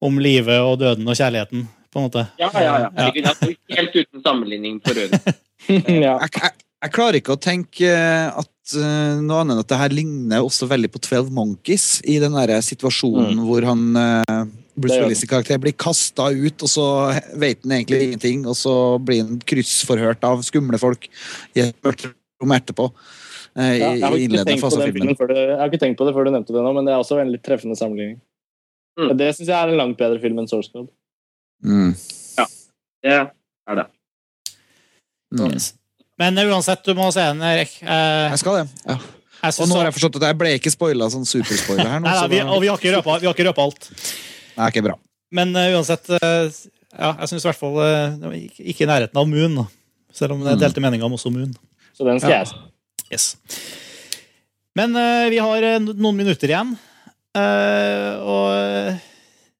om livet og døden og kjærligheten, på en måte. Ja, ja, ja. Er helt uten sammenligning for øvrig. *laughs* *laughs* ja. Jeg, jeg, jeg klarer ikke å tenke at uh, noe annet enn at det her ligner også veldig på 12 Monkeys, i den der situasjonen hvor han uh, Bruce Willis' karakter blir kasta ut, og så vet han egentlig ingenting, og så blir han kryssforhørt av skumle folk i et mørkt rom etterpå. eh, Ja, jeg, har ikke tenkt på den filmen. filmen før du, jeg har ikke tenkt på det før du nevnte det nå, men det er også en litt treffende sammenligning. Mm. Det syns jeg er en langt bedre film enn Source Code. Mm. Det er det. Mm. Yes. Men uansett, du må se den, Erik. Eh, Jeg skal det. Ja. jeg Og nå har jeg forstått at jeg ble ikke spoila sånn superspoiler her nå. Nei, da, vi, og vi har ikke røpa, vi har ikke røpa alt. Nei, ikke bra. Men uh, uansett uh, ja, Jeg syns i hvert fall uh, ikke, i nærheten av Moon. Selv om det Mm. delte meninger om også Moon. Så den skal Ja. jeg. Yes. Men vi har noen minutter igjen. Eh, og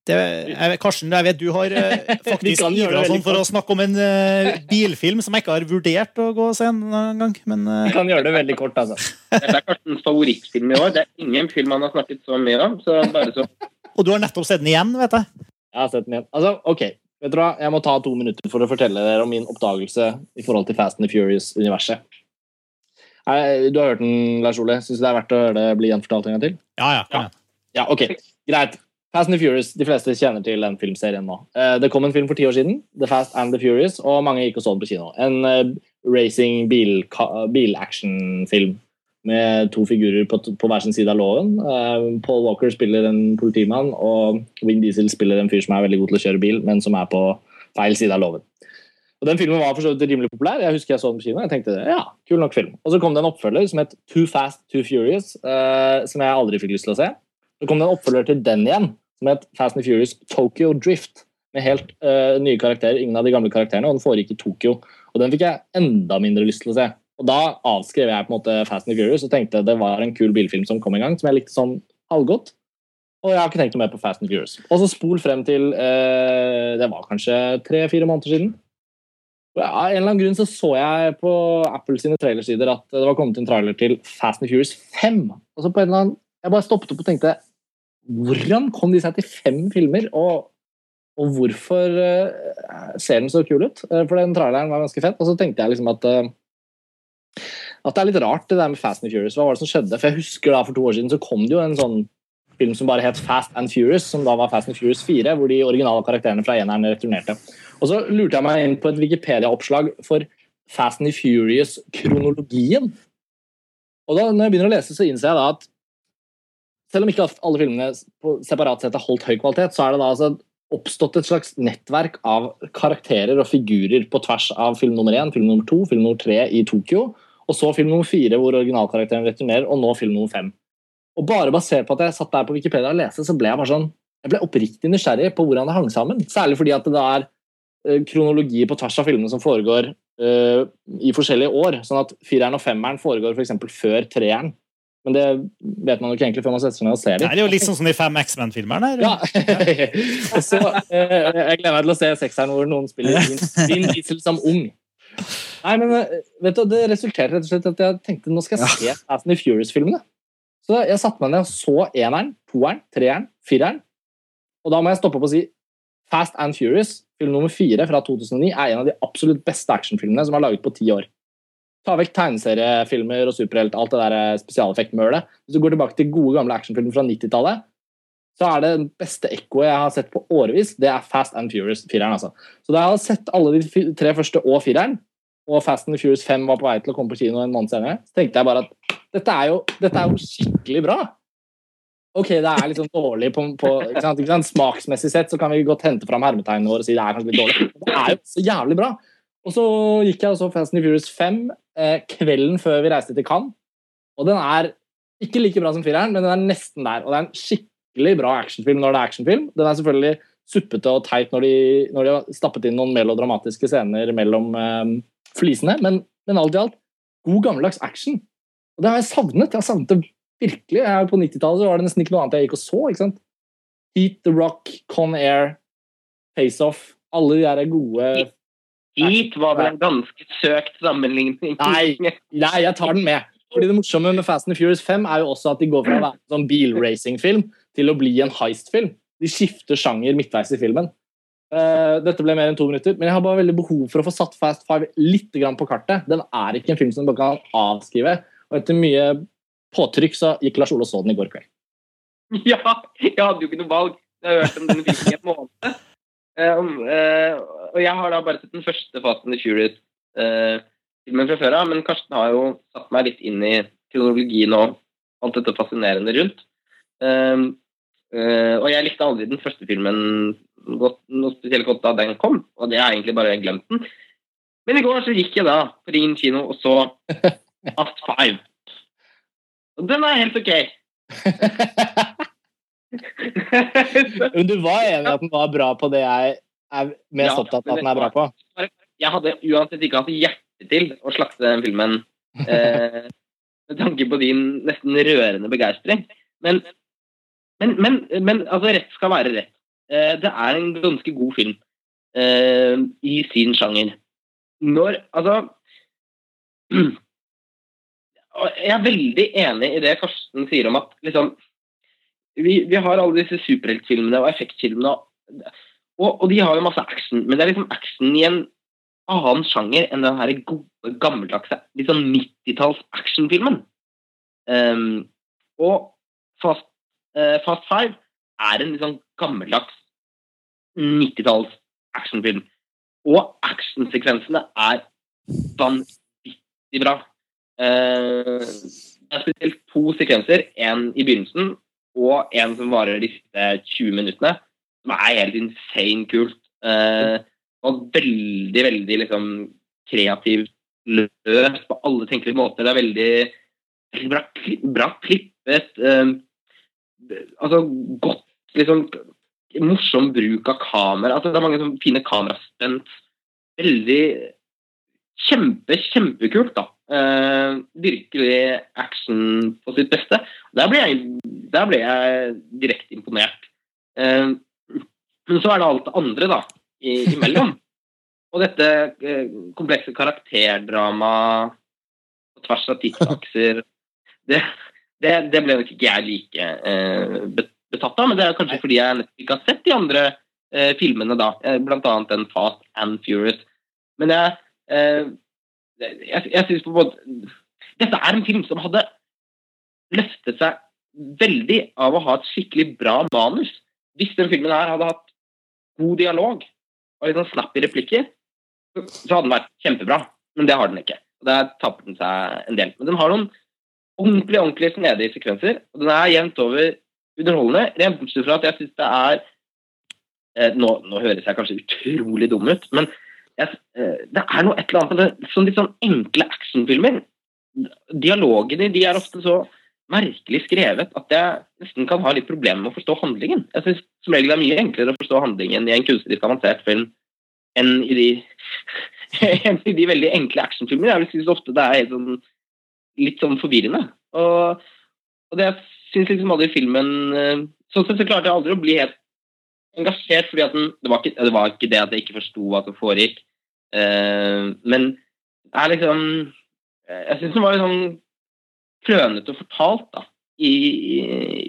jeg, Karsten, jeg vet du har eh, *laughs* faktisk ivra sånn for å snakke om en uh, bilfilm som jeg ikke har vurdert å gå og se en gang. Men uh... Vi kan gjøre det veldig kort, altså. Dette er Karstens favorittfilm i år. Det er ingen film han har snakket så mye om. så bare så Og du har nettopp sett den igjen, vet jeg. Jeg har sett den igjen. Altså, ok, vet du hva? Jeg må ta to minutter for å fortelle dere om min oppdagelse i forhold til Fast and the Furious-universet. Du har hørt den, Lars Ole. Syns du det er verdt å høre det bli gjenfortalt en gang til? Ja, ja. kom igjen. Ja, ok. Greit. Fast and the Furious, De fleste kjenner til den filmserien nå. Eh, Det kom en film for ti år siden, The Fast and the Furious, og mange gikk og så den på kino. En eh, racing bil- bil-action-film med to figurer på, på hver sin side av loven. Eh, Paul Walker spiller en politimann, og Wing Diesel spiller en fyr som er veldig god til å kjøre bil, men som er på feil side av loven. Og Den filmen var for rimelig populær. Jeg husker jeg så den på kino. Jeg tenkte, ja, kul nok film. Og så kom det en oppfølger som het Too Fast, Too Furious, som jeg aldri fikk lyst til å se. Så kom det en oppfølger til den igjen, som het Fast and Furious Tokyo Drift. Med helt uh, nye karakterer, ingen av de gamle karakterene, og den foregikk i Tokyo. Og den fikk jeg enda mindre lyst til å se. Og da avskrev jeg på en måte Fast and Furious og tenkte det var en kul bilfilm som kom en gang, som jeg likte sånn halvgodt. Og jeg har ikke tenkt noe mer på Fast and Furious. Og så spol frem til uh, Det var kanskje tre-fire måneder siden. Av en eller annen grunn så så jeg på Apple sine trailersider at det var kommet en trailer til Fast and Furious 5. Og så på en eller annen, Jeg bare stoppet opp og tenkte Hvordan kom de seg til fem filmer? Og, og hvorfor uh, ser den så kul ut? Uh, for den traileren var ganske fett. Og så tenkte jeg liksom at uh, at det er litt rart, det der med Fast and Furious. Hva var det som skjedde? For jeg husker da For to år siden så kom det jo en sånn film som bare het Fast and Furious, som da var Fast and Furious 4, hvor de originale karakterene fra eneren returnerte. Og så lurte jeg meg inn på et Wikipedia-oppslag for Fast and Furious-kronologien. Og da når jeg begynner å lese, så innser jeg da at selv om ikke alle filmene på separat sett har holdt høy kvalitet, så er det da altså oppstått et slags nettverk av karakterer og figurer på tvers av film nummer én, film nummer to, film nummer tre i Tokyo, og så film nummer fire hvor originalkarakteren returnerer, og nå film nummer fem. Og bare basert på at jeg satt der på Wikipedia og leste, så ble jeg bare sånn jeg ble oppriktig nysgjerrig på hvordan det hang sammen. Særlig fordi at det er eh, kronologi på tvers av filmene som foregår uh, i forskjellige år. Sånn at fireren og femmeren foregår f.eks. før treeren. Men det vet man jo ikke egentlig før man setter seg ned og ser Nei, det er jo sånn som de fem X-Men-filmerne. Ja. *laughs* så, eh, jeg gleder meg til å se sekseren hvor noen spiller Vin Vin Diesel som ung. Nei, men eh, vet du, Det resulterte rett og slett at jeg tenkte nå skal jeg se Fast and Furious-filmene. Så jeg satte meg ned og så eneren, toeren, treeren, fireren. Og da må jeg stoppe opp og si Fast and Furious, film nummer fire fra 2009, er en av de absolutt beste actionfilmene som er laget på ti år. Ta vekk tegneseriefilmer og superhelt, alt det der spesialeffektmølet. Hvis du går tilbake til gode gamle actionfilmer fra 90-tallet, så er det beste ekkoet jeg har sett på årevis, det er Fast and Furious 4-eren. Altså. Så da jeg har sett alle de tre første og fireren, og Fast and Furious 5 var på vei til å komme på kino en måned senere, så tenkte jeg bare at dette er jo, dette er jo skikkelig bra. Ok, det er litt sånn dårlig på, på ikke sant, ikke sant? Smaksmessig sett så kan vi godt hente fram hermetegnene våre og si det er kanskje litt dårlig. Men det er jo så jævlig bra. Og så gikk jeg og så Fast and Furious 5 eh, kvelden før vi reiste til Cannes. Og den er ikke like bra som fireren, men den er nesten der. Og det er en skikkelig bra actionfilm når det er actionfilm. Den er selvfølgelig suppete og teit når de, når de har stappet inn noen melodramatiske scener mellom eh, flisene, men, men alt i alt god gammeldags action. Og det har jeg savnet. Jeg har savnet det virkelig. Jeg På 90-tallet var det nesten ikke noe annet jeg gikk og så. ikke sant? Heat, The Rock, Con Air, Face Off. Alle de der gode Heat var vel en ganske søkt sammenligning. Nei. Nei, jeg tar den med. Fordi Det morsomme med Fast and Furious 5 er jo også at de går fra å være en sånn bilracingfilm til å bli en heistfilm. De skifter sjanger midtveis i filmen. Uh, dette ble mer enn to minutter, men jeg har bare veldig behov for å få satt Fast Five litt grann på kartet. Den er ikke en film som du bare kan avskrive. Og etter mye påtrykk så gikk Lars Ole og så den i går kveld. *laughs* Ja, jeg hadde jo ikke noe valg. Jeg har hørt om filmen i en måned. Um, uh, og jeg har da bare sett den første fasen i Furious-filmen fra før av, men Karsten har jo satt meg litt inn i kronologien og alt dette fascinerende rundt. Uh, og jeg likte aldri den første filmen godt, noe spesielt godt da den kom, og det er egentlig bare glemt den. Men i går så gikk jeg da på Ringen kino og så *laughs* Fast Five. Og den er helt ok. *laughs* *laughs* Men du var enig i at den var bra på det jeg er mest Ja, opptatt av at den er bra på? jeg hadde uansett ikke hatt hjerte til å slakte den filmen eh, *laughs* med tanke på din nesten rørende begeistring. Men, men, men, men altså, rett skal være rett. Eh, det er en ganske god film eh, i sin sjanger. Når Altså *clears throat* Jeg er veldig enig i det Karsten sier om at liksom Vi, vi har alle disse superheltfilmene og effektfilmene, og, og de har jo masse action, men det er liksom action i en annen sjanger enn den her gode, gammeldagse litt sånn 90-talls actionfilmen. Um, og Fast, uh, Fast Five er en litt sånn gammeldags 90-talls actionfilm. Og actionsekvensene er vanvittig bra. Uh, det er spesielt to sekvenser, en i begynnelsen og en som varer de siste 20 minuttene, som er helt insane kult. Eh, og veldig, veldig liksom kreativt løst på alle tenkelige måter. Det er veldig bra, bra klippet. eh, altså godt liksom Morsom bruk av kamera. Altså, det er mange sånne fine kamerastunt. Veldig Kjempe, kjempekult, da. Eh, virkelig action på sitt beste. Der ble jeg, der ble jeg direkte imponert. Uh, men så er det alt det andre, da i, imellom. *laughs* Og dette uh, komplekse karakterdrama på tvers av tidsakser det, det, det ble nok ikke jeg like betatt av, men det er kanskje fordi jeg ikke har sett de andre filmene, da. Blant annet den Fast and Furious. Men jeg, jeg, jeg synes på en måte Dette er en film som hadde løftet seg veldig av å ha et skikkelig bra manus. Hvis den filmen her hadde hatt god dialog og litt sånn snappy replikker, så så hadde den vært kjempebra. Men det har den ikke. Og Der tapper den seg en del. Men den har noen ordentlig ordentlig snedige sekvenser, og den er jevnt over underholdende. Rent bortsett fra at jeg syns det er eh, nå, nå høres jeg kanskje utrolig dum ut, men eh, det er noe et eller annet med det, sånn litt sånn enkle actionfilmer. Dialogene de er ofte så merkelig skrevet at jeg nesten kan ha litt problemer med å forstå handlingen. Jeg synes som regel det er mye enklere å forstå handlingen i en kunstnerisk avansert film enn i de, *laughs* enn i de veldig enkle actionfilmene. Jeg synes ofte det er sånn, litt sånn forvirrende. Og, og det syns liksom aldri filmen eh, Sånn sett så klarte jeg aldri å bli helt engasjert, fordi den, det, var ikke, det var ikke det at jeg ikke forsto hva som foregikk. Eh, men det er liksom eh, Jeg syns den var litt sånn klønete fortalt da, i, i,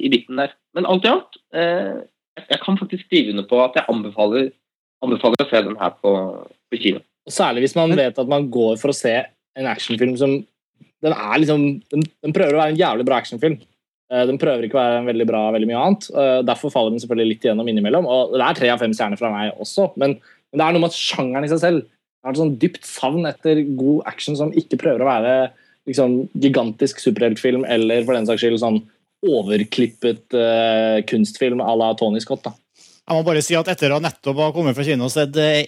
i biten der. Men alt i alt, eh, jeg, kan faktisk skrive under på at jeg anbefaler, anbefaler å se den her på, på kino. Og Særlig hvis man vet at man går for å se en actionfilm som den er liksom, den, den prøver å være en jævlig bra actionfilm. Eh, Den prøver ikke å være en veldig bra veldig mye annet. Derfor faller den selvfølgelig litt igjennom innimellom. Og det er tre av fem stjerner fra meg også, men, men det er noe med at sjangeren i seg selv Jeg har et sånn dypt savn etter god action som ikke prøver å være liksom, gigantisk superheltfilm eller for den saks skyld sånn overklippet uh, kunstfilm à la Tony Scott. da. Jeg må bare si at etter å nettopp ha kommet fra kino og sett eh,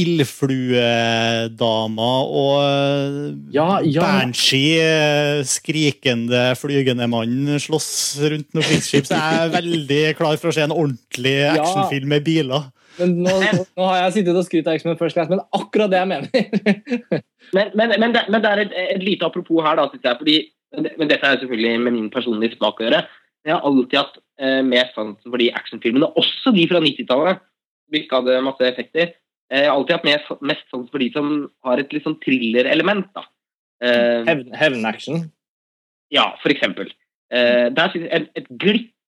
ildfluedama og eh, Ja, ja. Banshee, skrikende, flygende mann slåss rundt noe krigsskip. Så jeg er veldig klar for å se en ordentlig actionfilm med biler. Men nå, nå, har jeg sittet og skrytt av X-Men First Class, men akkurat det jeg mener. *laughs* Men, men, men, det, men det er et, et lite apropos her, da, jeg. Fordi, men dette er selvfølgelig med min personlige smak å gjøre. Jeg har alltid hatt eh, mer sansen for de actionfilmene, også de fra 90-tallet, som ikke hadde masse effekter. Eh, Jeg har alltid hatt mer, mest sans for de som har et litt sånn thriller-element. da. Eh, Hevn- Hevnaction. ja, for eksempel. Eh, der synes jeg et, et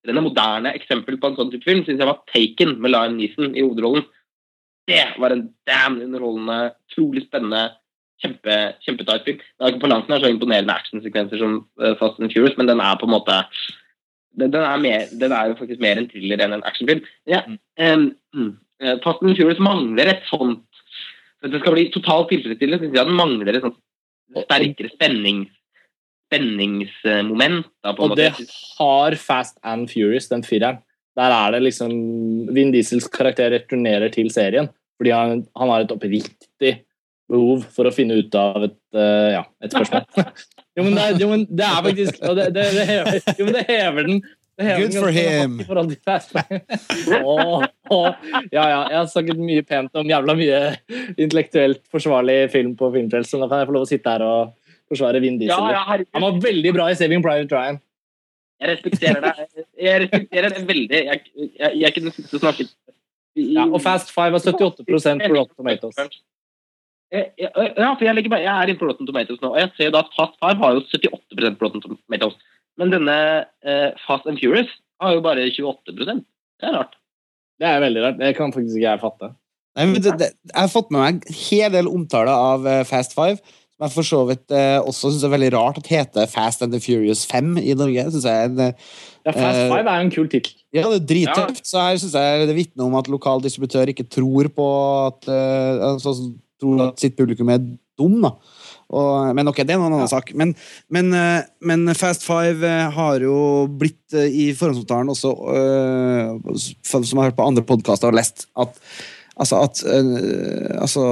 glitrende moderne eksempel på en sånn type film synes jeg var Taken med Liam Neeson i hovedrollen. Det var en damn underholdende, utrolig spennende, kjempe, kjempetight film. Den er ikke på langt nær så imponerende actionsekvenser som eh, Fast and Furious, men den er på en måte den, den, er, mer, den er jo faktisk mer en thriller enn en actionfilm. Ja, eh, Fast and Furious mangler et sånt For at det skal bli totalt tilfredsstillende, syns jeg den mangler et sånt sterkere spenning spenningsmoment. Da, på en Og det har Fast and Furious, den fireren. Der er det liksom Vin Diesels karakter returnerer til serien fordi han, han har et oppriktig behov for å finne ut av et, uh, ja, et spørsmål. *laughs* jo, men det, jo, men det er faktisk og det, det, det, hever, jo, men det hever den. Good for him. Åh, åh. Ja, ja, jeg har snakket mye pent om jævla mye intellektuelt forsvarlig film på Filmfrelst, så nå kan jeg få lov å sitte her og forsvare Vin Diesel. Ja, ja. Han var veldig bra i Saving Private Ryan. Jeg respekterer deg. Jeg respekterer det veldig. Jeg, jeg, jeg kunne snakket Ja, og Fast Five har 78 på Rotten Tomatoes. Eh, Ja, ja, for jeg, bare- jeg er inne på Rotten Tomatoes nå, og jeg ser jo da at Fast Five har jo 78 på Rotten Tomatoes. Men denne eh, Fast and Furious har jo bare 28% Det er rart. Det er veldig rart. Det kan faktisk ikke jeg fatte. Nei, men det, det, jeg har fått med meg en hel del omtale av eh, Fast Five, som jeg for så vidt eh, også syns er veldig rart at heter Fast and the Furious 5 i Norge. Synes jeg en, eh, Ja, Fast Eh, Five er jo en kul tittel. ja, det er drittøft. Så her syns jeg det vitner om at lokal distributør ikke tror på at eh, altså, tror at sitt publikum er dum, da. Og, men ok, det er en annen sak. Men, men, eh, men Fast Five eh, har jo blitt eh, i forhåndsomtalen også, øh, som jeg har hørt på andre podkaster og lest, at Altså at uh, altså,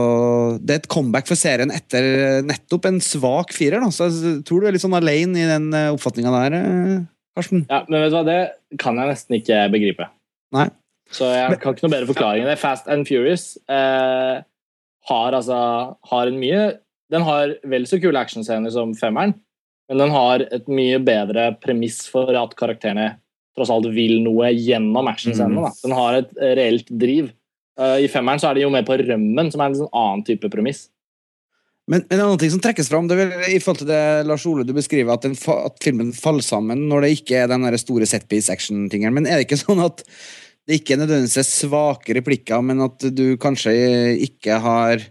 Det er et comeback for serien etter eh, nettopp en svak firer. Da. Så jeg tror du er litt sånn alene i den uh, oppfatninga der, eh, Karsten. Ja, men vet du hva, det kan jeg nesten ikke begripe. Nei. Så jeg har ikke noe bedre forklaring enn det. Fast and Furious eh, har altså har en mye Den har vel så kule actionscener som femmeren, men den har et mye bedre premiss for at karakterene tross alt vil noe gjennom actionscenene. da. Den har et eh, reelt driv. Eh, I femmeren så er de jo med på rømmen, som er en sånn annen type premiss. Men, men en annen ting som trekkes fram, det er i forhold til det Lars Ole du beskriver, at, fa- at filmen faller sammen når det ikke er den store setpiece action-tingen. Men er det ikke sånn at det ikke nødvendigvis er svake replikker, men at du kanskje ikke har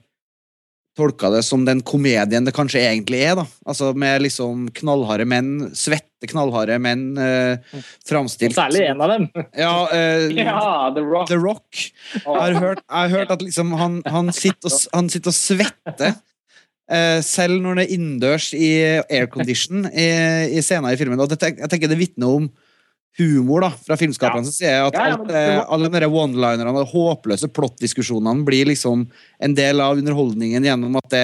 tolka det som den komedien det kanskje egentlig er, da? Altså med liksom knallharde menn, svette knallharde menn, eh, framstilt Særlig en av dem. Ja, eh, *laughs* Ja, The Rock. The Rock. Jeg har hørt, jeg har hørt at liksom han, han, sitter og, han sitter og svetter. eh, selv når det er innendørs i aircondition i, i scener i filmen. Og det, jeg tenker det vitner om humor da, fra filmskaperne. Så sier jeg at Ja, ja, men- alle de one-linerne og håpløse plot-diskusjonene blir liksom en del av underholdningen gjennom at det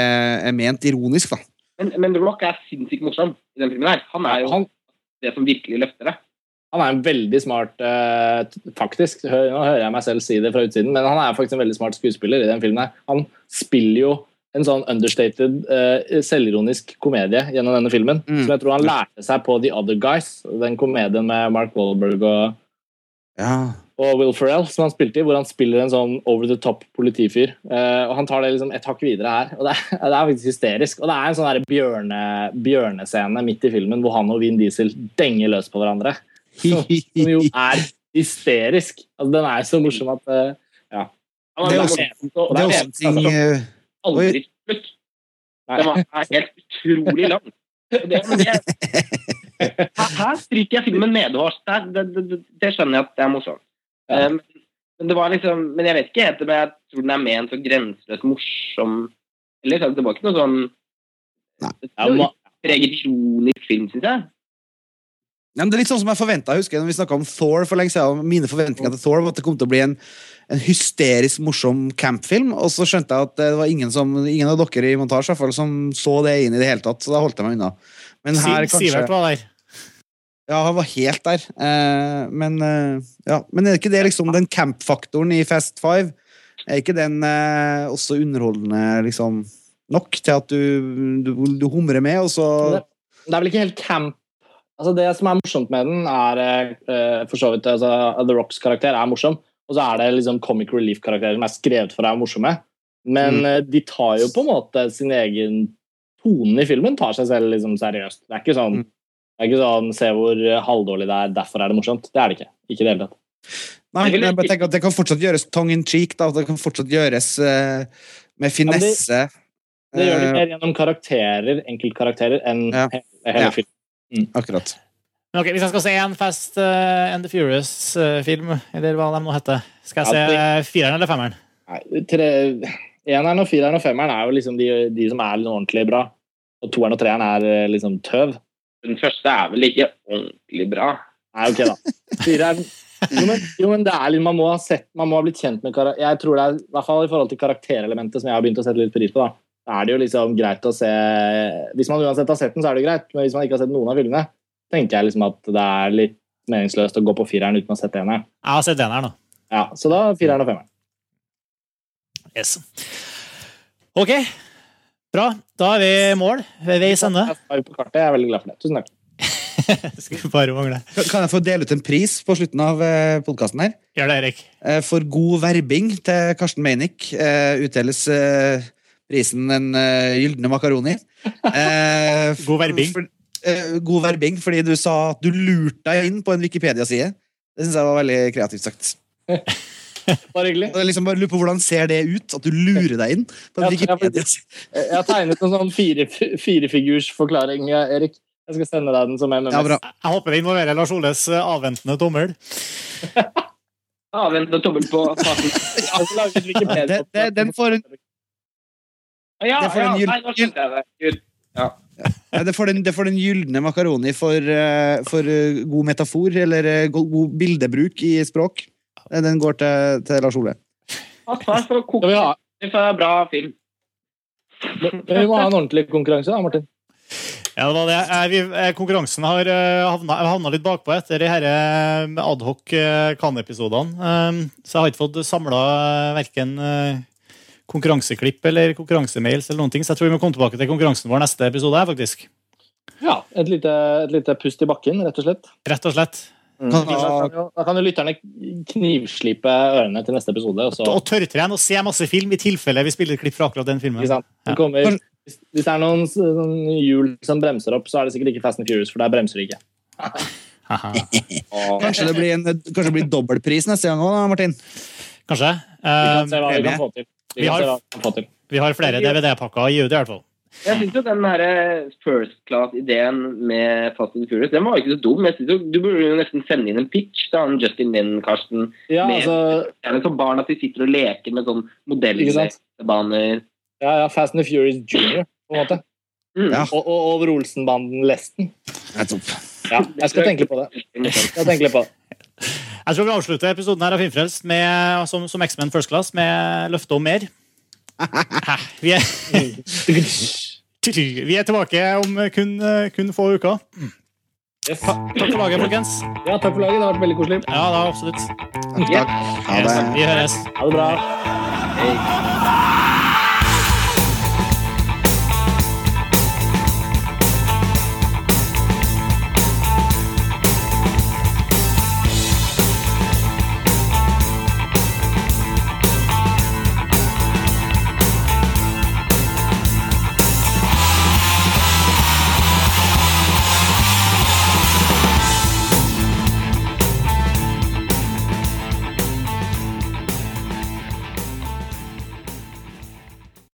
er ment ironisk. da. Men, men Rock er sinnssykt morsom i den filmen her. Han er jo Han, det som virkelig løfter det. han er en veldig smart uh, Faktisk, hø- nå hører jeg meg selv si det fra utsiden, men han er faktisk en veldig smart skuespiller i den filmen. her. Han spiller jo en sånn understated, uh, selvironisk komedie gjennom denne filmen. Mm. Som jeg tror han lærte seg på The Other Guys, den komedien med Mark Wahlberg og, Ja. og Will Ferrell, som han spilte i, hvor han spiller en sånn over the top politifyr. Uh, og han tar det liksom et hakk videre her. Og det er, *laughs* det er faktisk hysterisk. Og det er en sånn bjørne, bjørnescene midt i filmen hvor han og Vin Diesel denger løs på hverandre. *laughs* Som jo er hysterisk. Altså, den er så morsom at uh, ja. Det er er også- Det er også ting aldri slutt. Den er helt utrolig lang. Det, det, *laughs* her, stryker jeg filmen medhårs. Det, det, det, det skjønner jeg at det er morsomt. Ja. Um, men det var liksom, men jeg vet ikke helt, men jeg tror den er ment så grenseløst morsom. Eller det var ikke noe sånn Nei. Det var preget ironisk film, syns jeg. Ja, men det er litt sånn som jeg husker når vi snakket om Thor for lenge siden. Mine forventninger til Thor var at det kom til å bli en, en hysterisk morsom campfilm. Og så skjønte jeg at det var ingen, som, ingen av dere i montasje i fall, som så det inn i det hele tatt. Så da holdt jeg meg unna. Men her kanskje Sivert var der. Ja, han var helt der. Eh, men, eh, ja. men er ikke det liksom den camp-faktoren i Fast Five? Er ikke den eh, også underholdende liksom nok til at du, du, du humrer med, og så Det, det er vel ikke helt camp Altså Det som er morsomt med den, er eh, for så vidt altså, The Rocks karakter er morsom, og så er det liksom comic relief-karakterer som er skrevet for å være morsomme. Men Mm. eh, de tar jo på en måte sin egen tone i filmen tar seg selv liksom seriøst. Det er ikke sånn, Mm. det er ikke sånn Se hvor halvdårlig det er, derfor er det morsomt. Det er det ikke. Ikke i det hele tatt. Nei, Jeg men jeg bare tenker at det kan fortsatt gjøres tongue in cheek. Da. Det kan fortsatt gjøres uh, med finesse. Det gjør det mer gjennom karakterer, enkeltkarakterer, enn Ja. hele, hele Ja. filmen. Akkurat. Men ok, Hvis jeg skal se en Fast uh, and the Furious-film, eller hva de nå heter, skal jeg Ja, se fireren eller femmeren? Nei, tre, Eneren og fireren og femmeren er jo liksom de, de som er ordentlig bra. Og toeren og treeren er eh, liksom tøv. Den første er vel ikke ordentlig bra. Nei, ok, da. Fireren jo men, jo, men det er litt, man må ha sett, man må ha blitt kjent med karakter... Jeg tror det er, i hvert fall i forhold til karakterelementet, som jeg har begynt å sette litt pris på, da er det jo liksom greit å se Hvis man uansett har sett den, så er det greit, men hvis man ikke har sett noen av filmene, tenker jeg liksom at det er litt meningsløst å gå på fireren uten å ha sett eneren. Jeg har sett eneren, da. Ja, så da fireren og femmeren. Yes. Ok, bra. Da er vi i mål. Ved veis ende. Jeg er på kartet, jeg er veldig glad for det. Tusen takk. *laughs* Skulle bare mangle. Kan jeg få dele ut en pris på slutten av uh, podkasten her? Gjør det, Erik. Eh, for god verbing til Karsten Meinick eh, utdeles eh, prisen Den uh, gylne makaroni. Uh, *laughs* God verbing. For, uh, god verbing, fordi du sa at du lurte deg inn på en Wikipedia-side. Det syns jeg var veldig kreativt sagt. *laughs* Bare hyggelig. Og jeg liksom bare lurer på Hvordan ser det ut? At du lurer deg inn på en Ja, jeg- Wikipedia-side? Jeg har tegnet en sånn fire, firefigurs forklaring, Erik. Jeg skal sende deg den som MMS. Ja, bra. Jeg håper det involverer Lars Oles eh, avventende tommel. *laughs* avventende tommel på. Jeg Det, det, den får en, Ja, Det får ja, nei, nå skjønte jeg det. Gud. ja, det får den, det får den gylne makaroni for, eh, for eh, god metafor, eller eh, god, god bildebruk i språk. Den går til, til Lars Ole. Ja, takk for det er bra film. men vi må ha en ordentlig konkurranse, da, Martin. Ja, det var det. Vi, konkurransen har havna, havna litt bakpå etter de eh, adhoc-kanepisodene. Kan-episodene. Så jeg har ikke fått samla verken konkurranseklipp eller konkurransemails eller noen ting, så jeg tror vi må komme tilbake til konkurransen vår neste episode her, faktisk. Ja, et lite, et lite pust i bakken, rett og slett. Rett og slett. Mm. Da, kan jo, da kan jo lytterne knivslipe ørene til neste episode. Og så, Og tørrtrene og se masse film i tilfelle vi spiller et klipp fra akkurat den filmen. ikke sant? Det kommer, hvis, det er noen hjul som bremser opp, så er det sikkert ikke Fast and Furious, for der bremser de ikke. *laughs* *laughs* Kanskje det blir, en, kanskje det blir dobbeltpris neste gang òg, Martin? Kanskje. Vi kan se hva vi kan få til. Vi, har- vi har flere DVD-pakker å gi ut, i hvert fall. jeg syns jo den her first class-ideen med Fast and Furious den var jo ikke så dum. Jeg synes jo, du burde jo nesten sende inn en pitch til han Justin Linn, Karsten. Ja, Med- altså, Det er liksom barn at de sitter og leker med sånn modellbaner. ja, ja, Fast and the Furious Junior, på en måte. Mm. Ja. Og, og over Olsenbanden Lesten. Ja, jeg skal tenke litt på det. Jeg skal tenke litt på det. Jeg tror vi avslutter episoden her av Filmfrelst med, som, som X-Men First Class med løfte om mer. Vi er, *laughs* vi er tilbake om kun, kun få uker. Yes. Takk for laget, folkens. Ja, takk for laget. Det har vært veldig koselig. Ja, da, absolutt. Takk. Ha det. Vi høres. Ha det bra. Hey.